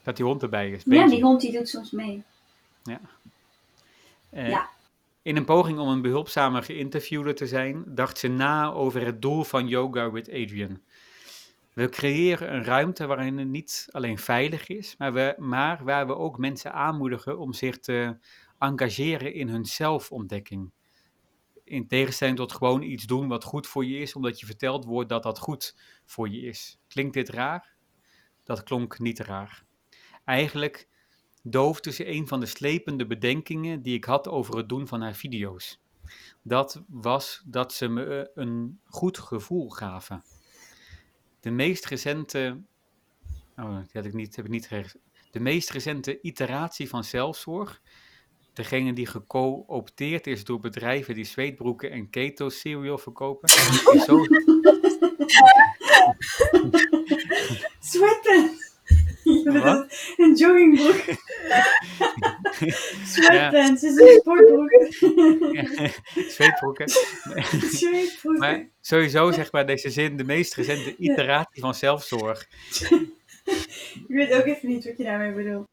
[SPEAKER 1] Dat die hond erbij is.
[SPEAKER 3] Ja, die hond die doet soms mee.
[SPEAKER 1] Eh,
[SPEAKER 3] Ja.
[SPEAKER 1] In een poging om een behulpzame geïnterviewde te zijn, dacht ze na over het doel van Yoga with Adrian. We creëren een ruimte waarin het niet alleen veilig is, maar, we, maar waar we ook mensen aanmoedigen om zich te engageren in hun zelfontdekking. In tegenstelling tot gewoon iets doen wat goed voor je is, omdat je verteld wordt dat dat goed voor je is. Klinkt dit raar? Dat klonk niet raar. Eigenlijk doof tussen een van de slepende bedenkingen die ik had over het doen van haar video's. Dat was dat ze me eh, een goed gevoel gaven. De meest recente. Oh, die had ik niet, heb ik niet. De meest recente iteratie van zelfzorg. Degene die geco-opteerd is door bedrijven die zweetbroeken en keto cereal verkopen. Is zo,
[SPEAKER 3] Sweatpants! Een joggingbroek. Sweatpants is een sportbroek.
[SPEAKER 1] zweetbroeken.
[SPEAKER 3] Zweetbroek.
[SPEAKER 1] Maar sowieso zeg maar deze zin de meest recente iteratie van zelfzorg.
[SPEAKER 3] Ik weet ook even niet wat je daarmee bedoelt.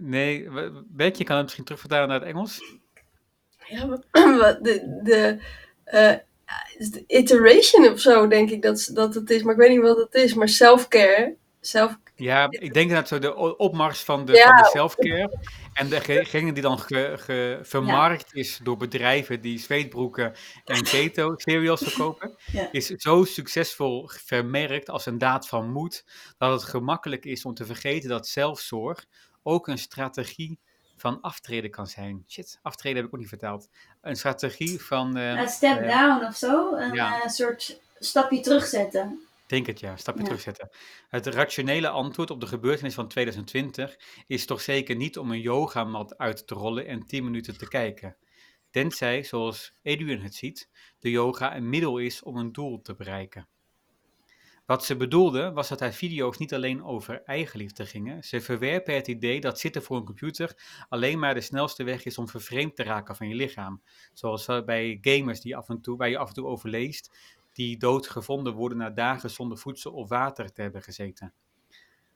[SPEAKER 1] Nee, w- Beck, je kan het misschien terugvertalen naar het Engels.
[SPEAKER 2] Ja, maar de, de, eh, de iteration of zo, denk ik dat, dat het is. Maar ik weet niet wat het is. Maar self-care. Self
[SPEAKER 1] Ja, ik denk dat zo de opmars van de,
[SPEAKER 2] Ja.
[SPEAKER 1] van de selfcare. En degene die dan ge, ge- vermarkt is door bedrijven die zweetbroeken en keto cereals verkopen,
[SPEAKER 3] Ja.
[SPEAKER 1] is zo succesvol vermerkt als een daad van moed, dat het gemakkelijk is om te vergeten dat zelfzorg ook een strategie van aftreden kan zijn. Shit, aftreden heb ik ook niet verteld. Een strategie van... eh,
[SPEAKER 3] Een step
[SPEAKER 1] eh,
[SPEAKER 3] down of zo. Een
[SPEAKER 1] ja.
[SPEAKER 3] eh, soort stapje terugzetten.
[SPEAKER 1] Denk het ja, stapje
[SPEAKER 3] Ja.
[SPEAKER 1] terugzetten. Het rationele antwoord op de gebeurtenis van 2020 is toch zeker niet om een yogamat uit te rollen en 10 minuten te kijken. Tenzij, zoals Edwin het ziet, de yoga een middel is om een doel te bereiken. Wat ze bedoelde was dat haar video's niet alleen over eigenliefde gingen. Ze verwerpen het idee dat zitten voor een computer alleen maar de snelste weg is om vervreemd te raken van je lichaam. Zoals bij gamers die af en toe, waar je af en toe over leest, die dood gevonden worden na dagen zonder voedsel of water te hebben gezeten.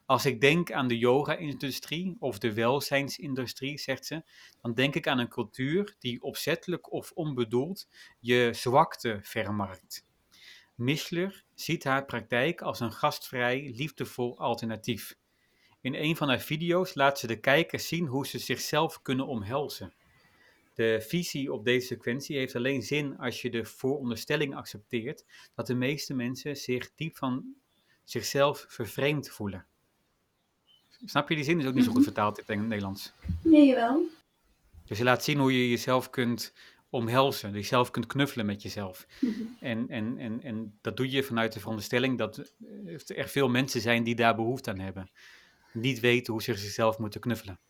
[SPEAKER 1] Als ik denk aan de yoga-industrie of de welzijnsindustrie, zegt ze, dan denk ik aan een cultuur die opzettelijk of onbedoeld je zwakte vermarkt. Mischler ziet haar praktijk als een gastvrij, liefdevol alternatief. In een van haar video's laat ze de kijkers zien hoe ze zichzelf kunnen omhelzen. De visie op deze sequentie heeft alleen zin als je de vooronderstelling accepteert dat de meeste mensen zich diep van zichzelf vervreemd voelen. Snap je die zin? Is ook niet zo goed
[SPEAKER 3] Mhm.
[SPEAKER 1] vertaald in het Nederlands.
[SPEAKER 3] Nee, jawel.
[SPEAKER 1] Dus je laat zien hoe je jezelf kunt omhelzen, jezelf kunt knuffelen met jezelf.
[SPEAKER 3] Mhm.
[SPEAKER 1] En, en, en, en dat doe je vanuit de veronderstelling dat eh, er veel mensen zijn die daar behoefte aan hebben. Niet weten hoe ze zichzelf moeten knuffelen.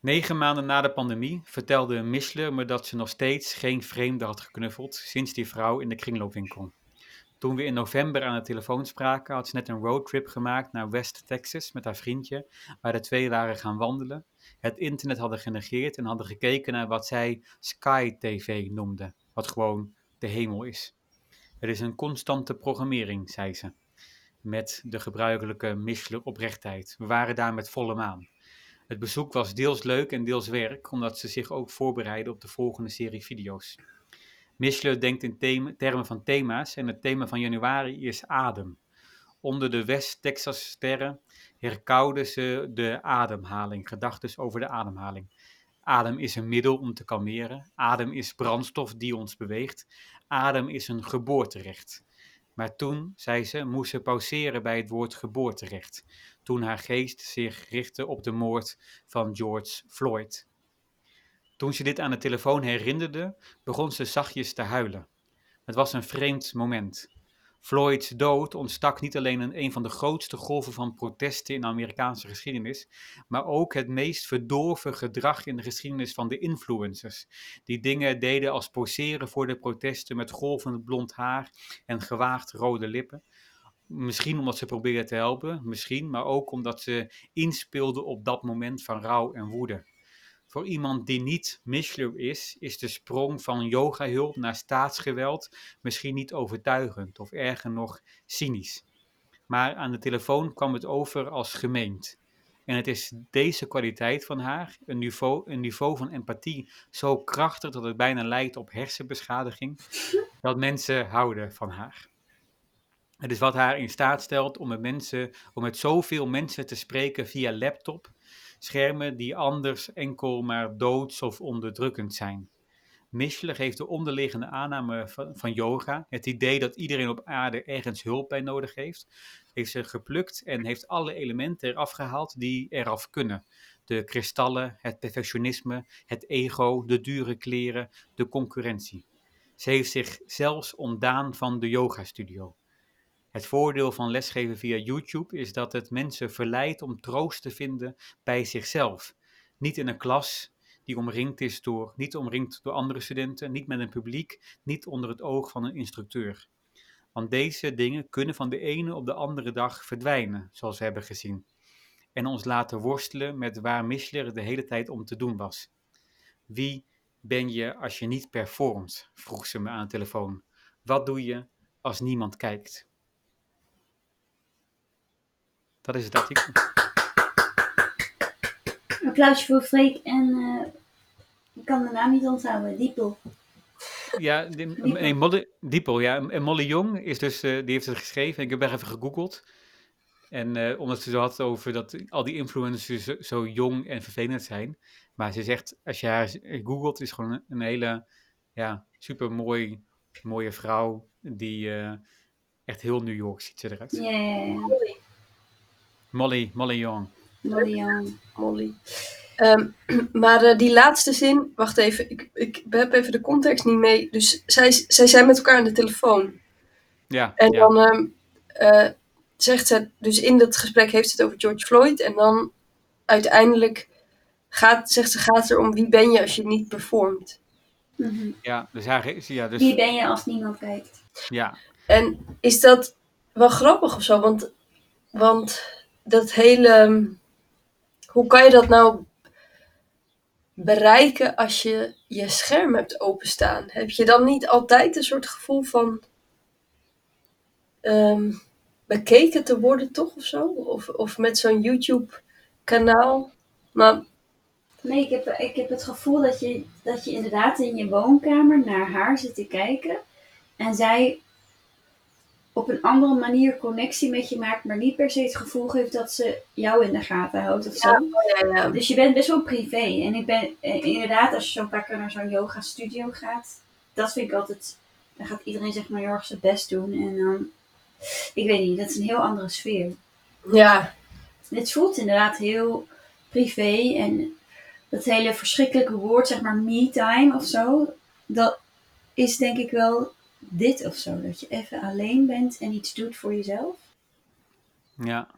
[SPEAKER 1] Negen maanden na de pandemie vertelde Mischler me dat ze nog steeds geen vreemde had geknuffeld sinds die vrouw in de kringloopwinkel. Toen we in november aan de telefoon spraken, had ze net een roadtrip gemaakt naar West Texas met haar vriendje, waar de twee waren gaan wandelen, het internet hadden genegeerd en hadden gekeken naar wat zij Sky TV noemde, wat gewoon de hemel is. Het is een constante programmering, zei ze, met de gebruikelijke Mischler oprechtheid. We waren daar met volle maan. Het bezoek was deels leuk en deels werk, omdat ze zich ook voorbereiden op de volgende serie video's. Mischler denkt in termen van thema's en het thema van januari is adem. Onder de West-Texas sterren herkouden ze de ademhaling, gedachten over de ademhaling. Adem is een middel om te kalmeren. Adem is brandstof die ons beweegt. Adem is een geboorterecht. Maar toen, zei ze, moest ze pauzeren bij het woord geboorterecht. Toen haar geest zich richtte op de moord van George Floyd. Toen ze dit aan de telefoon herinnerde, begon ze zachtjes te huilen. Het was een vreemd moment. Floyds dood ontstak niet alleen in een van de grootste golven van protesten in de Amerikaanse geschiedenis, maar ook het meest verdorven gedrag in de geschiedenis van de influencers, die dingen deden als poseren voor de protesten met golvend blond haar en gewaagd rode lippen. Misschien omdat ze probeerden te helpen, misschien, maar ook omdat ze inspeelden op dat moment van rouw en woede. Voor iemand die niet Mishler is, is de sprong van yogahulp naar staatsgeweld misschien niet overtuigend of erger nog cynisch. Maar aan de telefoon kwam het over als gemeend. En het is deze kwaliteit van haar, een niveau, een niveau van empathie, zo krachtig dat het bijna lijkt op hersenbeschadiging, dat mensen houden van haar. Het is wat haar in staat stelt om met, mensen, om met zoveel mensen te spreken via laptop, schermen die anders enkel maar doods of onderdrukkend zijn. Mischler heeft de onderliggende aanname van, van, yoga, het idee dat iedereen op aarde ergens hulp bij nodig heeft, heeft ze geplukt en heeft alle elementen eraf gehaald die eraf kunnen. De kristallen, het perfectionisme, het ego, de dure kleren, de concurrentie. Ze heeft zich zelfs ontdaan van de yogastudio. Het voordeel van lesgeven via YouTube is dat het mensen verleidt om troost te vinden bij zichzelf. Niet in een klas die omringd is door, niet omringd door andere studenten, niet met een publiek, niet onder het oog van een instructeur. Want deze dingen kunnen van de ene op de andere dag verdwijnen, zoals we hebben gezien. En ons laten worstelen met waar Mischler de hele tijd om te doen was. Wie ben je als je niet performt? vroeg ze me aan de telefoon. Wat doe je als niemand kijkt? Dat is het artikel.
[SPEAKER 3] Een applausje voor Freek en uh, ik kan de naam niet onthouden, Diepel.
[SPEAKER 1] Ja, die, Molly, Diepel, ja. En Molly Jong is dus, uh, die heeft het geschreven. Ik heb er even gegoogeld. En uh, omdat ze zo had over dat al die influencers zo, zo, jong en vervelend zijn. Maar ze zegt, als je haar googelt, is gewoon een, een hele, ja, super mooi, mooie vrouw. Die echt heel New York ziet ze eruit.
[SPEAKER 3] Ja, yeah.
[SPEAKER 1] Molly, Molly Young.
[SPEAKER 3] Molly Young.
[SPEAKER 2] Molly. Um, maar uh, die laatste zin, wacht even, ik, ik heb even de context niet mee. Dus zij, zij zijn met elkaar aan de telefoon.
[SPEAKER 1] Ja.
[SPEAKER 2] En
[SPEAKER 1] ja.
[SPEAKER 2] dan um, uh, zegt ze, dus in dat gesprek heeft ze het over George Floyd. En dan uiteindelijk gaat, zegt ze, gaat het er om wie ben je als je niet performt.
[SPEAKER 3] Mm -hmm.
[SPEAKER 1] Ja, dus haar, ja, dus...
[SPEAKER 3] Wie ben je als niemand kijkt?
[SPEAKER 1] Ja.
[SPEAKER 2] En is dat wel grappig of zo? Want, want dat hele. Hoe kan je dat nou bereiken als je je scherm hebt openstaan? Heb je dan niet altijd een soort gevoel van. Um, bekeken te worden, toch of zo? Of, of met zo'n YouTube-kanaal? Maar.
[SPEAKER 3] Nee, ik heb, ik heb het gevoel dat je, dat je inderdaad in je woonkamer naar haar zit te kijken. En zij op een andere manier connectie met je maakt, maar niet per se het gevoel geeft dat ze jou in de gaten houdt of zo.
[SPEAKER 2] Ja, ja, ja.
[SPEAKER 3] Dus je bent best wel privé. En ik ben inderdaad, als je zo'n paar keer naar zo'n yoga studio gaat, dat vind ik altijd, dan gaat iedereen zeg maar heel erg zijn best doen. En dan, ik weet niet, dat is een heel andere sfeer.
[SPEAKER 2] Ja.
[SPEAKER 3] Het voelt inderdaad heel privé en dat hele verschrikkelijke woord, zeg maar me-time of zo, dat is denk ik wel dit of zo. Dat je even alleen bent en iets doet voor jezelf.
[SPEAKER 1] Ja.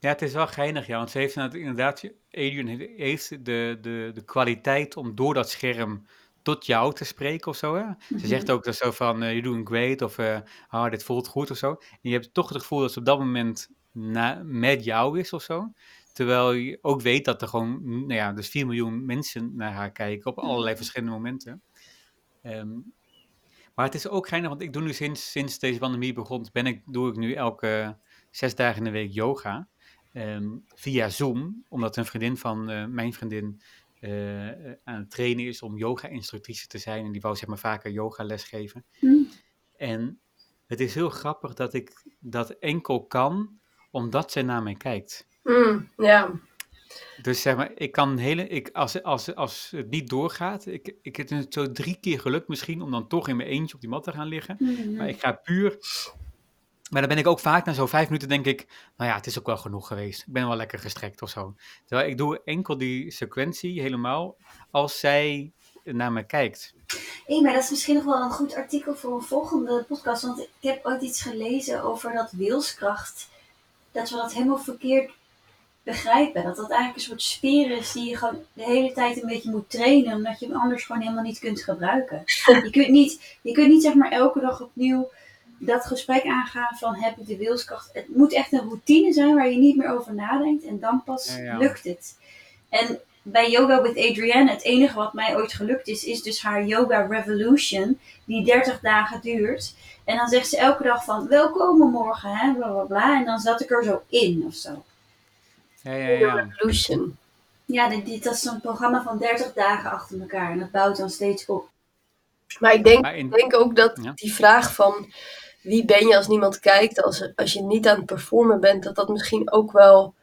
[SPEAKER 1] Ja, het is wel geinig, ja. Want ze heeft inderdaad, Adrian heeft de, de, de kwaliteit om door dat scherm tot jou te spreken of zo. Hè? Mm -hmm. Ze zegt ook dat zo van, uh, you're doing great of uh, oh, dit voelt goed of zo. En je hebt toch het gevoel dat ze op dat moment na, met jou is of zo. Terwijl je ook weet dat er gewoon, nou ja, dus 4 miljoen mensen naar haar kijken op allerlei verschillende momenten. Um, maar het is ook geinig, want ik doe nu sinds, sinds deze pandemie begon, ben ik, doe ik nu elke zes dagen in de week yoga. Um, via Zoom, omdat een vriendin van uh, mijn vriendin uh, aan het trainen is om yoga-instructrice te zijn. En die wou zeg maar vaker yoga lesgeven.
[SPEAKER 3] Mm.
[SPEAKER 1] En het is heel grappig dat ik dat enkel kan, omdat zij naar mij kijkt.
[SPEAKER 2] Mm, ja.
[SPEAKER 1] Dus zeg maar, ik kan hele, ik, als, als, als het niet doorgaat, ik, ik heb het zo drie keer gelukt misschien om dan toch in mijn eentje op die mat te gaan liggen.
[SPEAKER 3] Mm-hmm.
[SPEAKER 1] Maar ik ga puur, maar dan ben ik ook vaak na zo'n vijf minuten denk ik, nou ja, het is ook wel genoeg geweest. Ik ben wel lekker gestrekt of zo. Terwijl ik doe enkel die sequentie helemaal als zij naar me kijkt.
[SPEAKER 3] Hey, maar dat is misschien nog wel een goed artikel voor een volgende podcast, want ik heb ooit iets gelezen over dat wilskracht, dat we dat helemaal verkeerd begrijpen. Dat dat eigenlijk een soort spier is die je gewoon de hele tijd een beetje moet trainen, omdat je hem anders gewoon helemaal niet kunt gebruiken. Je kunt niet, je kunt niet zeg maar elke dag opnieuw dat gesprek aangaan van heb ik de wilskracht. Het moet echt een routine zijn waar je niet meer over nadenkt en dan pas
[SPEAKER 1] Ja, ja.
[SPEAKER 3] lukt het. En bij Yoga with Adrienne, het enige wat mij ooit gelukt is, is dus haar Yoga Revolution, die 30 dagen duurt. En dan zegt ze elke dag van, welkom morgen, hè, bla bla bla. En dan zat ik er zo in of zo.
[SPEAKER 1] Ja, ja, ja.
[SPEAKER 2] Revolution.
[SPEAKER 3] Ja, dit, dit, dat is zo'n programma van 30 dagen achter elkaar. En dat bouwt dan steeds op.
[SPEAKER 2] Maar ik denk,
[SPEAKER 1] Maar in-
[SPEAKER 2] ik denk ook dat
[SPEAKER 1] Ja.
[SPEAKER 2] die vraag van wie ben je als niemand kijkt, als, als je niet aan het performen bent, dat dat misschien ook wel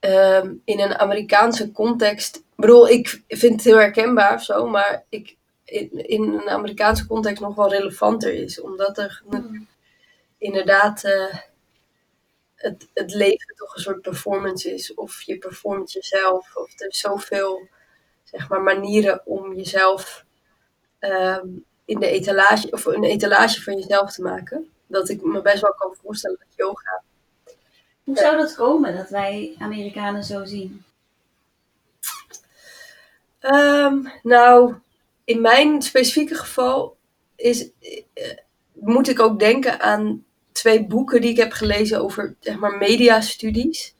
[SPEAKER 2] ehm, in een Amerikaanse context. Ik bedoel, ik vind het heel herkenbaar of zo, maar ik, in, in een Amerikaanse context nog wel relevanter is. Omdat er
[SPEAKER 3] Hmm.
[SPEAKER 2] inderdaad eh, het, het leven toch een soort performance is. Of je performt jezelf. Of er zoveel zeg maar, manieren om jezelf ehm, in de etalage, of een etalage van jezelf te maken. Dat ik me best wel kan voorstellen dat yoga.
[SPEAKER 3] Hoe zou dat komen dat wij Amerikanen zo zien?
[SPEAKER 2] Ehm, nou, in mijn specifieke geval is, eh, moet ik ook denken aan twee boeken die ik heb gelezen over zeg maar, mediastudies.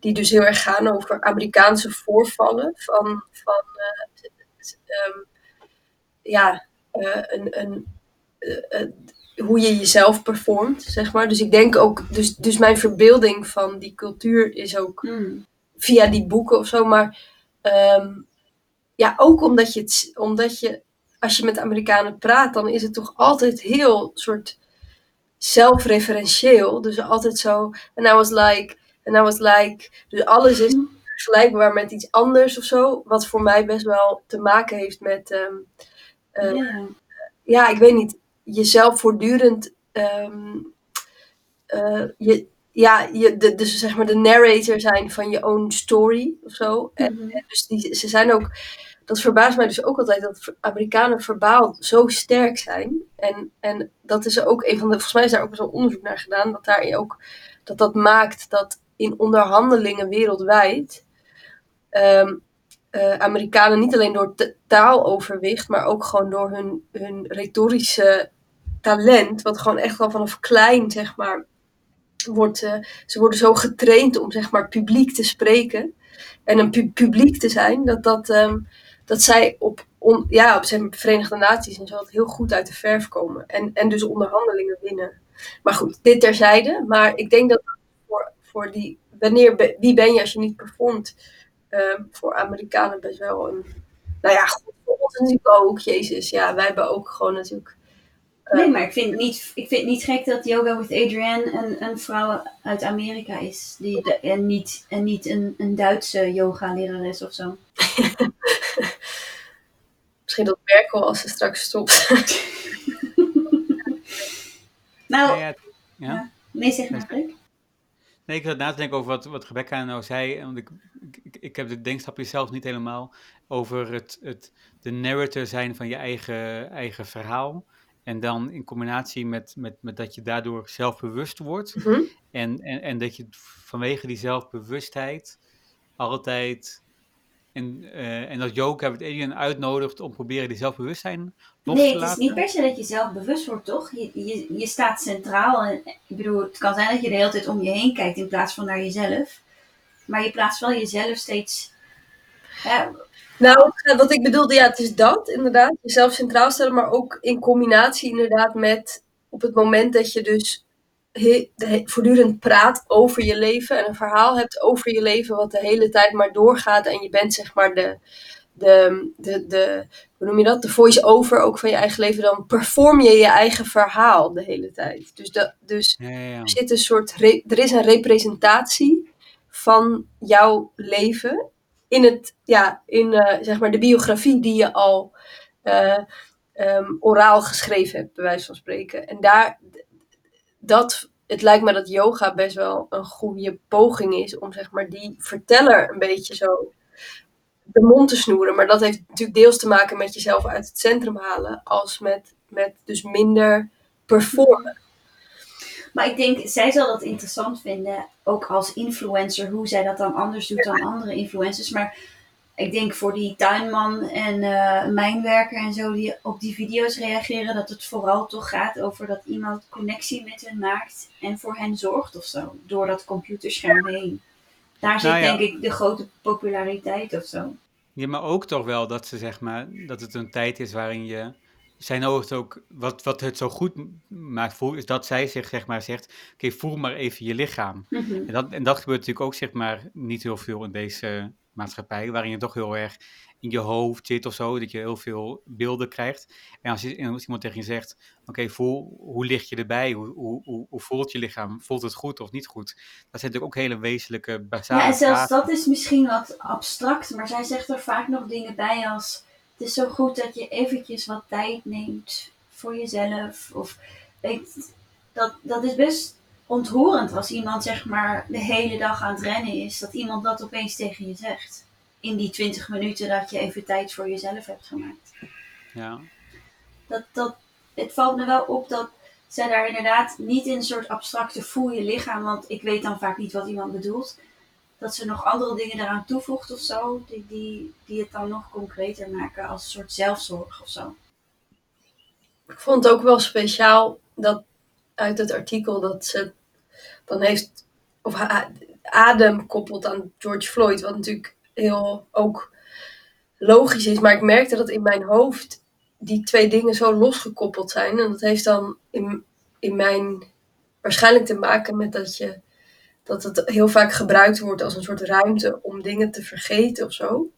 [SPEAKER 2] Die dus heel erg gaan over Amerikaanse voorvallen van, van eh, ehm, ja, eh, een, een, eh, hoe je jezelf performt, zeg maar. Dus ik denk ook, dus, dus mijn verbeelding van die cultuur is ook
[SPEAKER 3] Hmm.
[SPEAKER 2] via die boeken of zo. Maar ehm, ja, ook omdat je, het, omdat je, als je met Amerikanen praat, dan is het toch altijd heel soort zelfreferentieel. Dus altijd zo, en I was like, en I was like. Dus alles is vergelijkbaar met iets anders of zo. Wat voor mij best wel te maken heeft met, ehm, eh,
[SPEAKER 3] Ja.
[SPEAKER 2] ja, ik weet niet, jezelf voortdurend, ehm, eh, je, ja, je, de, dus zeg maar de narrator zijn van je own story of zo. En,
[SPEAKER 3] Mhm.
[SPEAKER 2] en dus die, ze zijn ook, dat verbaast mij dus ook altijd dat Amerikanen verbaal zo sterk zijn. En, en dat is ook een van de, volgens mij is daar ook zo'n onderzoek naar gedaan, dat daar ook, dat dat maakt dat in onderhandelingen wereldwijd ehm, eh, Amerikanen niet alleen door taaloverwicht, maar ook gewoon door hun, hun retorische talent, wat gewoon echt al vanaf klein, zeg maar, wordt, eh, ze worden zo getraind om, zeg maar, publiek te spreken en een pu- publiek te zijn, dat, dat, ehm, dat zij op, on, ja, op zijn Verenigde Naties en zo heel goed uit de verf komen en, en dus onderhandelingen winnen. Maar goed, dit terzijde, maar ik denk dat voor, voor die, wanneer, wie ben je als je niet performt, ehm, voor Amerikanen best wel een. Nou ja, goed, voor ons natuurlijk ook, Jezus. Ja, wij hebben ook gewoon natuurlijk.
[SPEAKER 3] Nee, maar ik vind, niet, ik vind niet gek dat Yoga with Adrienne een, een vrouw uit Amerika is. Die de- en niet, en niet een, een Duitse yoga-lerares of zo.
[SPEAKER 2] Misschien dat Merkel als ze straks stopt.
[SPEAKER 3] Nou,
[SPEAKER 1] Ja, ja, ja.
[SPEAKER 3] nee, zeg maar.
[SPEAKER 1] Nee, ik zat na te denken over wat, wat Rebecca nou zei. Want ik, ik, ik heb het denkstapje zelf niet helemaal over het, het, de narrator zijn van je eigen, eigen verhaal. En dan in combinatie met, met, met dat je daardoor zelfbewust wordt.
[SPEAKER 2] Mhm.
[SPEAKER 1] En, en, en dat je vanwege die zelfbewustheid altijd. En, eh, en dat Joke het Alien uitnodigt om proberen die zelfbewustzijn los
[SPEAKER 3] Nee,
[SPEAKER 1] te
[SPEAKER 3] het is
[SPEAKER 1] laten.
[SPEAKER 3] niet per se dat je zelf bewust wordt, toch? Je, je, je staat centraal. En, ik bedoel, het kan zijn dat je de hele tijd om je heen kijkt in plaats van naar jezelf. Maar je plaatst wel jezelf steeds. Ja,
[SPEAKER 2] Nou, wat ik bedoelde, ja, het is dat inderdaad. Jezelf centraal stellen, maar ook in combinatie inderdaad met op het moment dat je dus he- de he- voortdurend praat over je leven en een verhaal hebt over je leven wat de hele tijd maar doorgaat en je bent zeg maar de, de, de, de hoe noem je dat, de voice-over ook van je eigen leven, dan perform je je eigen verhaal de hele tijd. Dus, dat, dus
[SPEAKER 1] Ja, ja, ja.
[SPEAKER 2] er zit een soort, er is een representatie van jouw leven in het, ja, in eh, zeg maar de biografie die je al eh, ehm, oraal geschreven hebt, bij wijze van spreken. En daar, dat, het lijkt me dat yoga best wel een goede poging is om zeg maar die verteller een beetje zo de mond te snoeren. Maar dat heeft natuurlijk deels te maken met jezelf uit het centrum halen, als met, met dus minder performen.
[SPEAKER 3] Maar ik denk, zij zal dat interessant vinden, ook als influencer, hoe zij dat dan anders doet dan andere influencers. Maar ik denk voor die tuinman en eh, mijnwerker en zo die op die video's reageren, dat het vooral toch gaat over dat iemand connectie met hen maakt en voor hen zorgt of zo, door dat computerscherm heen. Daar zit
[SPEAKER 1] Nou ja.
[SPEAKER 3] denk ik de grote populariteit of zo.
[SPEAKER 1] Ja, maar ook toch wel dat ze zeg maar dat het een tijd is waarin je zijn hoofd ook wat, wat het zo goed maakt voor is dat zij zich zeg maar zegt oké voel maar even je lichaam
[SPEAKER 3] Mhm.
[SPEAKER 1] en dat, en dat gebeurt natuurlijk ook zeg maar niet heel veel in deze maatschappij waarin je toch heel erg in je hoofd zit of zo dat je heel veel beelden krijgt en als, je, en als iemand tegen je zegt oké voel hoe lig je erbij hoe, hoe, hoe, hoe voelt je lichaam voelt het goed of niet goed dat zijn natuurlijk ook hele wezenlijke basale
[SPEAKER 3] Ja, en zelfs
[SPEAKER 1] vragen.
[SPEAKER 3] dat is misschien wat abstract, maar zij zegt er vaak nog dingen bij als... Het is zo goed dat je eventjes wat tijd neemt voor jezelf. Of weet, dat, dat is best ontroerend als iemand zeg maar de hele dag aan het rennen is. Dat iemand dat opeens tegen je zegt. In die 20 minuten dat je even tijd voor jezelf hebt gemaakt.
[SPEAKER 1] ja.
[SPEAKER 3] dat, dat, het valt me wel op dat zij daar inderdaad niet in een soort abstracte voel je lichaam, want ik weet dan vaak niet wat iemand bedoelt. Dat ze nog andere dingen eraan toevoegt of zo, die, die, die het dan nog concreter maken als een soort zelfzorg of zo.
[SPEAKER 2] Ik vond het ook wel speciaal dat uit het artikel dat ze dan heeft, of adem koppelt aan George Floyd, wat natuurlijk heel ook logisch is, maar ik merkte dat in mijn hoofd die twee dingen zo losgekoppeld zijn. En dat heeft dan in, in mijn waarschijnlijk te maken met dat je dat het heel vaak gebruikt wordt als een soort ruimte om dingen te vergeten of zo.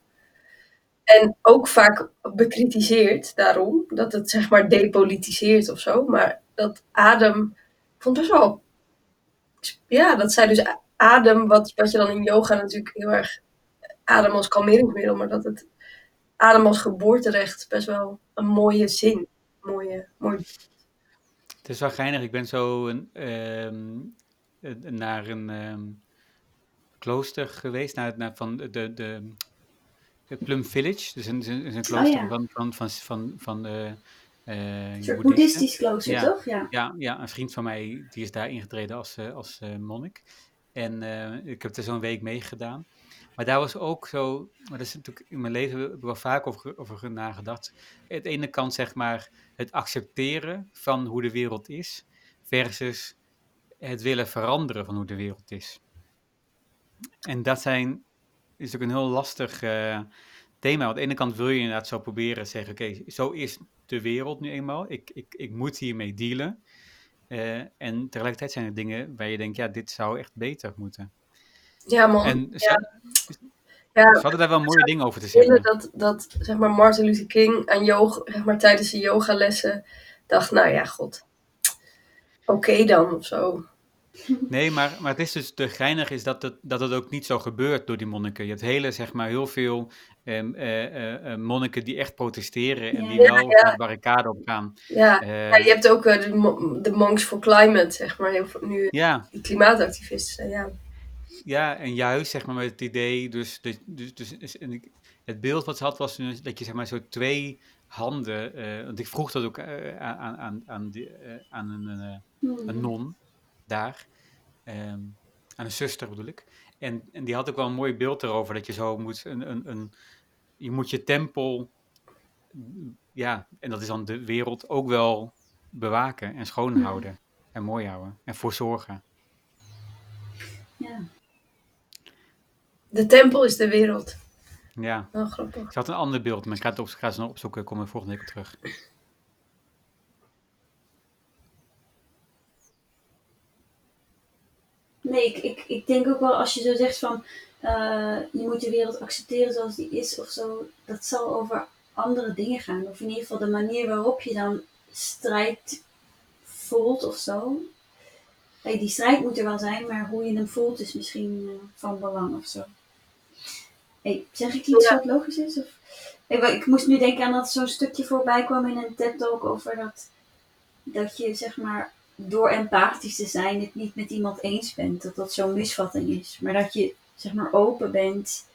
[SPEAKER 2] En ook vaak bekritiseerd daarom, dat het zeg maar depolitiseert of zo. Maar dat adem, ik vond best wel, ja, dat zij dus adem, wat, wat je dan in yoga natuurlijk heel erg, adem als kalmeringsmiddel, maar dat het adem als geboorterecht best wel een mooie zin, mooie, mooi.
[SPEAKER 1] Het is wel geinig. Ik ben zo een, ehm, eh, naar een ehm, klooster geweest, naar, naar van de, de, Plum Village. Dus een, een, een klooster
[SPEAKER 3] ja.
[SPEAKER 1] van, van, van, van, van eh, eh,
[SPEAKER 3] Een soort boeddhistisch klooster,
[SPEAKER 1] Ja.
[SPEAKER 3] toch? Ja.
[SPEAKER 1] Ja, ja, een vriend van mij die is daar ingetreden als, eh, als eh, monnik. En ik heb er zo'n week meegedaan. Maar daar was ook zo, maar dat is natuurlijk in mijn leven heb ik wel vaak over, over nagedacht. Aan de ene kant zeg maar het accepteren van hoe de wereld is, versus het willen veranderen van hoe de wereld is. En dat zijn, is ook een heel lastig thema. Aan de ene kant wil je inderdaad zo proberen te zeggen, oké, zo is de wereld nu eenmaal. Ik, ik, ik moet hiermee dealen. Eh, en tegelijkertijd zijn er dingen waar je denkt, ja, dit zou echt beter moeten.
[SPEAKER 2] Ja man,
[SPEAKER 1] En ze,
[SPEAKER 2] ja,
[SPEAKER 1] ze hadden daar wel mooie dingen over te zeggen.
[SPEAKER 2] dat, dat zeg maar Martin Luther King aan yoga, zeg maar tijdens de yogalessen dacht, nou ja, god, oké dan of zo.
[SPEAKER 1] Nee, maar, maar het is dus de geinig is dat het, dat het ook niet zo gebeurt door die monniken. Je hebt hele, zeg maar, heel veel ehm, eh, eh, eh, monniken die echt protesteren en die wel
[SPEAKER 2] ja.
[SPEAKER 1] de barricade op gaan.
[SPEAKER 2] Ja, ja je hebt ook de, mo- de Monks for Climate, zeg maar, heel nu
[SPEAKER 1] ja,
[SPEAKER 2] die klimaatactivisten, ja.
[SPEAKER 1] ja, en juist zeg maar met het idee, dus, dus, dus, dus- en ik- het beeld wat ze had was dat je zeg maar zo twee handen, want ik vroeg dat ook aan, aan, aan, die, aan een,
[SPEAKER 3] Hmm.
[SPEAKER 1] een non daar, ehm, aan een zuster bedoel ik. En, en die had ook wel een mooi beeld erover, dat je zo moet, een, een, een, je moet je tempel, ja, en dat is dan de wereld, ook wel bewaken en schoon houden. En mooi houden. En voor zorgen.
[SPEAKER 3] Ja.
[SPEAKER 2] De tempel is de wereld.
[SPEAKER 1] Ja.
[SPEAKER 2] Wel grappig.
[SPEAKER 1] Ik had een ander beeld, maar ik ga het op, ga nog opzoeken. Kom er volgende week op terug.
[SPEAKER 3] Nee, ik, ik, ik denk ook wel als je zo zegt van eh, je moet de wereld accepteren zoals die is of zo, dat zal over andere dingen gaan. Of in ieder geval de manier waarop je dan strijd voelt of zo. Hey, die strijd moet er wel zijn, maar hoe je hem voelt is misschien eh, van belang of zo. Hey, zeg ik iets
[SPEAKER 2] Ja.
[SPEAKER 3] wat logisch is? Of? Hey, ik moest nu denken aan dat zo'n stukje voorbij kwam in een TED-talk over dat, dat je zeg maar door empathisch te zijn het niet met iemand eens bent. Dat dat zo'n misvatting is. Maar dat je zeg maar open bent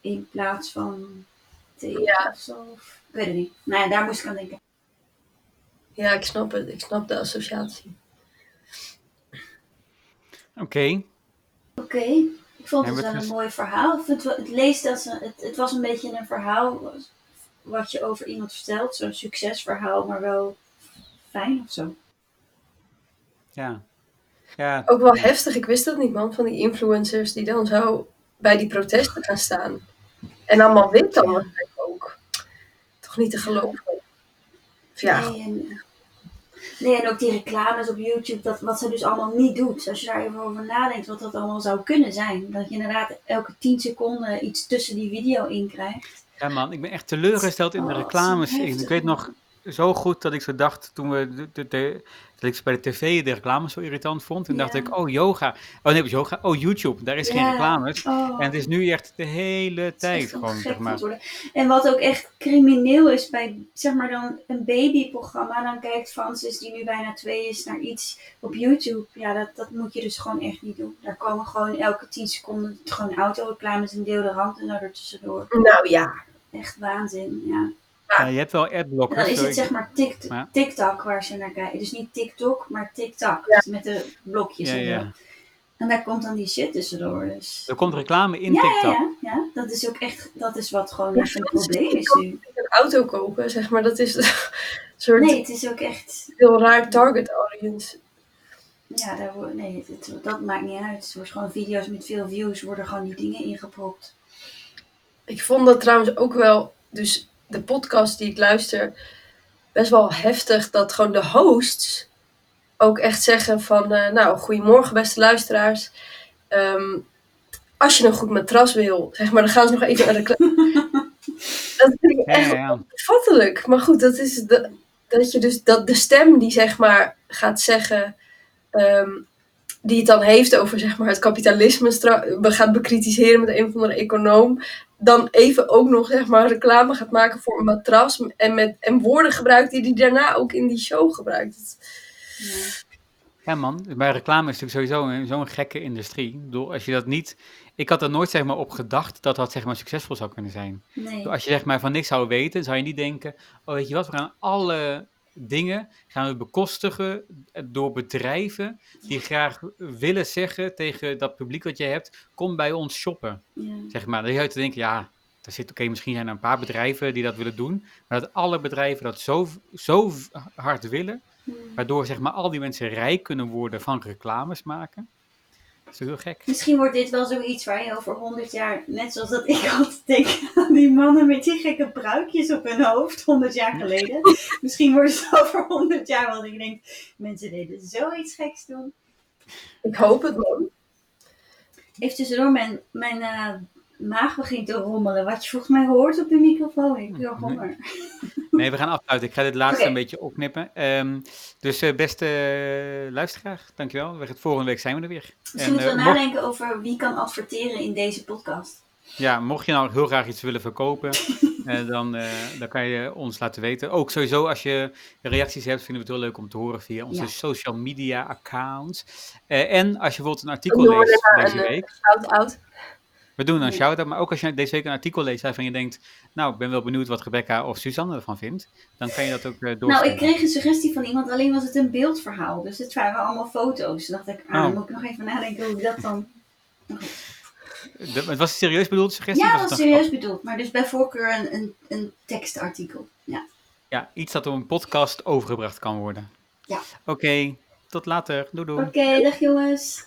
[SPEAKER 3] in plaats van tegen
[SPEAKER 2] Ja.
[SPEAKER 3] of zo. Of, ik weet het niet. Nou ja, daar moest ik aan denken.
[SPEAKER 2] Ja, ik snap het. Ik snap de associatie.
[SPEAKER 1] Oké.
[SPEAKER 3] Oké, ik vond het wel een mooi verhaal. Ik vind het, wel- het leest als een, het, het was een beetje een verhaal wat je over iemand vertelt. Zo'n succesverhaal, maar wel fijn of zo.
[SPEAKER 1] Ja. Ja.
[SPEAKER 2] Ook wel heftig. Ik wist dat niet, man. Van die influencers die dan zo bij die protesten gaan staan. En allemaal wit dan waarschijnlijk ook. Toch niet te geloven. Ja,
[SPEAKER 3] Nee, en, nee, en ook die reclames op YouTube, dat, wat ze dus allemaal niet doet. Als je daar even over nadenkt, wat dat allemaal zou kunnen zijn. Dat je inderdaad elke 10 seconden iets tussen die video in krijgt.
[SPEAKER 1] Ja man, ik ben echt teleurgesteld in de
[SPEAKER 3] Oh,
[SPEAKER 1] reclames. Ik, weet nog zo goed dat ik zo dacht toen we de, de, de- dat ik bij de tv de reclames zo irritant vond. En dacht ik, oh yoga. Oh nee, yoga. Oh YouTube, daar is geen
[SPEAKER 3] Ja.
[SPEAKER 1] reclames.
[SPEAKER 3] Oh.
[SPEAKER 1] En het is nu echt de hele
[SPEAKER 3] Het is
[SPEAKER 1] tijd gewoon, zeg maar.
[SPEAKER 3] En wat ook echt crimineel is bij, zeg maar dan een babyprogramma, dan kijkt Francis, die nu bijna twee is, naar iets op YouTube. Ja, dat, dat moet je dus gewoon echt niet doen. Daar komen gewoon elke 10 seconden gewoon autoreclames en deodorant en er tussendoor.
[SPEAKER 2] nou ja.
[SPEAKER 3] Echt waanzin, ja.
[SPEAKER 1] Ja, je hebt wel
[SPEAKER 3] En dan
[SPEAKER 1] adblockers.
[SPEAKER 3] is het zeg maar
[SPEAKER 1] Ja.
[SPEAKER 3] TikTok waar ze naar kijken. Dus niet TikTok, maar TikTok.
[SPEAKER 2] Ja.
[SPEAKER 3] Dus met de blokjes
[SPEAKER 1] Ja,
[SPEAKER 3] en zo. En daar komt dan die shit tussendoor. Dus.
[SPEAKER 1] Er komt reclame in TikTok.
[SPEAKER 3] ja, ja, dat is ook echt, dat is wat gewoon
[SPEAKER 2] Ja,
[SPEAKER 3] echt een probleem is nu.
[SPEAKER 2] een auto kopen, zeg maar. Dat is een soort
[SPEAKER 3] Nee, het is ook echt,
[SPEAKER 2] heel raar target audience.
[SPEAKER 3] ja, daar wordt, nee, het- dat maakt niet uit. Het wordt gewoon video's met veel views, worden gewoon die dingen ingepropt.
[SPEAKER 2] Ik vond dat trouwens ook wel, dus de podcast die ik luister, best wel heftig dat gewoon de hosts ook echt zeggen van, eh, nou, goedemorgen beste luisteraars. Ehm, als je een goed matras wil, zeg maar, dan gaan ze nog even een reclame. dat vind ik echt
[SPEAKER 1] ja.
[SPEAKER 2] Maar goed, dat is de, dat je dus dat de stem die zeg maar gaat zeggen, ehm, die het dan heeft over zeg maar het kapitalisme, gaan bekritiseren met een of andere econoom, dan even ook nog zeg maar reclame gaat maken voor een matras en met en woorden gebruikt die hij daarna ook in die show gebruikt.
[SPEAKER 3] Ja.
[SPEAKER 1] Ja man, bij reclame is natuurlijk sowieso zo'n gekke industrie. Ik bedoel, als je dat niet... Ik had er nooit zeg maar op gedacht dat dat zeg maar succesvol zou kunnen zijn.
[SPEAKER 3] Nee.
[SPEAKER 1] Als je zeg maar van niks zou weten, zou je niet denken... Oh, weet je wat, we gaan alle dingen gaan we bekostigen door bedrijven die graag willen zeggen tegen dat publiek wat je hebt, kom bij ons shoppen,
[SPEAKER 3] Ja.
[SPEAKER 1] zeg maar. Dan je te denken, ja, er zit, oké, misschien zijn er een paar bedrijven die dat willen doen, maar dat alle bedrijven dat zo, zo hard willen, waardoor zeg maar al die mensen rijk kunnen worden van reclames maken. Dat is heel gek.
[SPEAKER 3] Misschien wordt dit wel zoiets waar je over 100 jaar, net zoals dat ik altijd denk aan die mannen met die gekke pruikjes op hun hoofd, 100 jaar geleden. Misschien wordt het over 100 jaar, want ik denk, mensen deden zoiets geks doen.
[SPEAKER 2] Ik hoop het man.
[SPEAKER 3] Even tussendoor, mijn, mijn eh, maag begint te rommelen. Wat je volgens mij hoort op de microfoon. Ik heb heel honger.
[SPEAKER 1] Nee, we gaan afsluiten. Ik ga dit laatste een beetje opknippen. Ehm, dus eh, beste eh, luisteraar, dankjewel. We gaan- Volgende week zijn we er weer.
[SPEAKER 3] Misschien moeten we
[SPEAKER 1] eh, mocht-
[SPEAKER 3] nadenken over wie kan adverteren in deze podcast.
[SPEAKER 1] Ja, mocht je nou heel graag iets willen verkopen, dan, dan kan je ons laten weten. Ook sowieso, als je reacties hebt, vinden we het heel leuk om te horen via onze
[SPEAKER 3] Ja.
[SPEAKER 1] social media accounts. En als je bijvoorbeeld een artikel leest deze week.
[SPEAKER 2] Shout-out.
[SPEAKER 1] We doen een shout-out, maar ook als je deze week een artikel leest waarvan je denkt, nou, ik ben wel benieuwd wat Rebecca of Suzanne ervan vindt, dan kan je dat ook uh, doorsturen.
[SPEAKER 3] Nou, ik kreeg een suggestie van iemand, alleen was het een beeldverhaal. Dus het waren allemaal foto's. Toen dacht ik, ah, dan
[SPEAKER 1] Oh.
[SPEAKER 3] moet ik nog even nadenken hoe ik dat dan...
[SPEAKER 1] De- het was een serieus bedoeld suggestie?
[SPEAKER 3] Ja,
[SPEAKER 1] het
[SPEAKER 3] was serieus bedoeld. Maar dus bij voorkeur een, een, een tekstartikel. Ja.
[SPEAKER 1] Ja, iets dat op een podcast overgebracht kan worden.
[SPEAKER 3] Ja.
[SPEAKER 1] Oké, tot later. Doei doei.
[SPEAKER 3] Oké, dag jongens.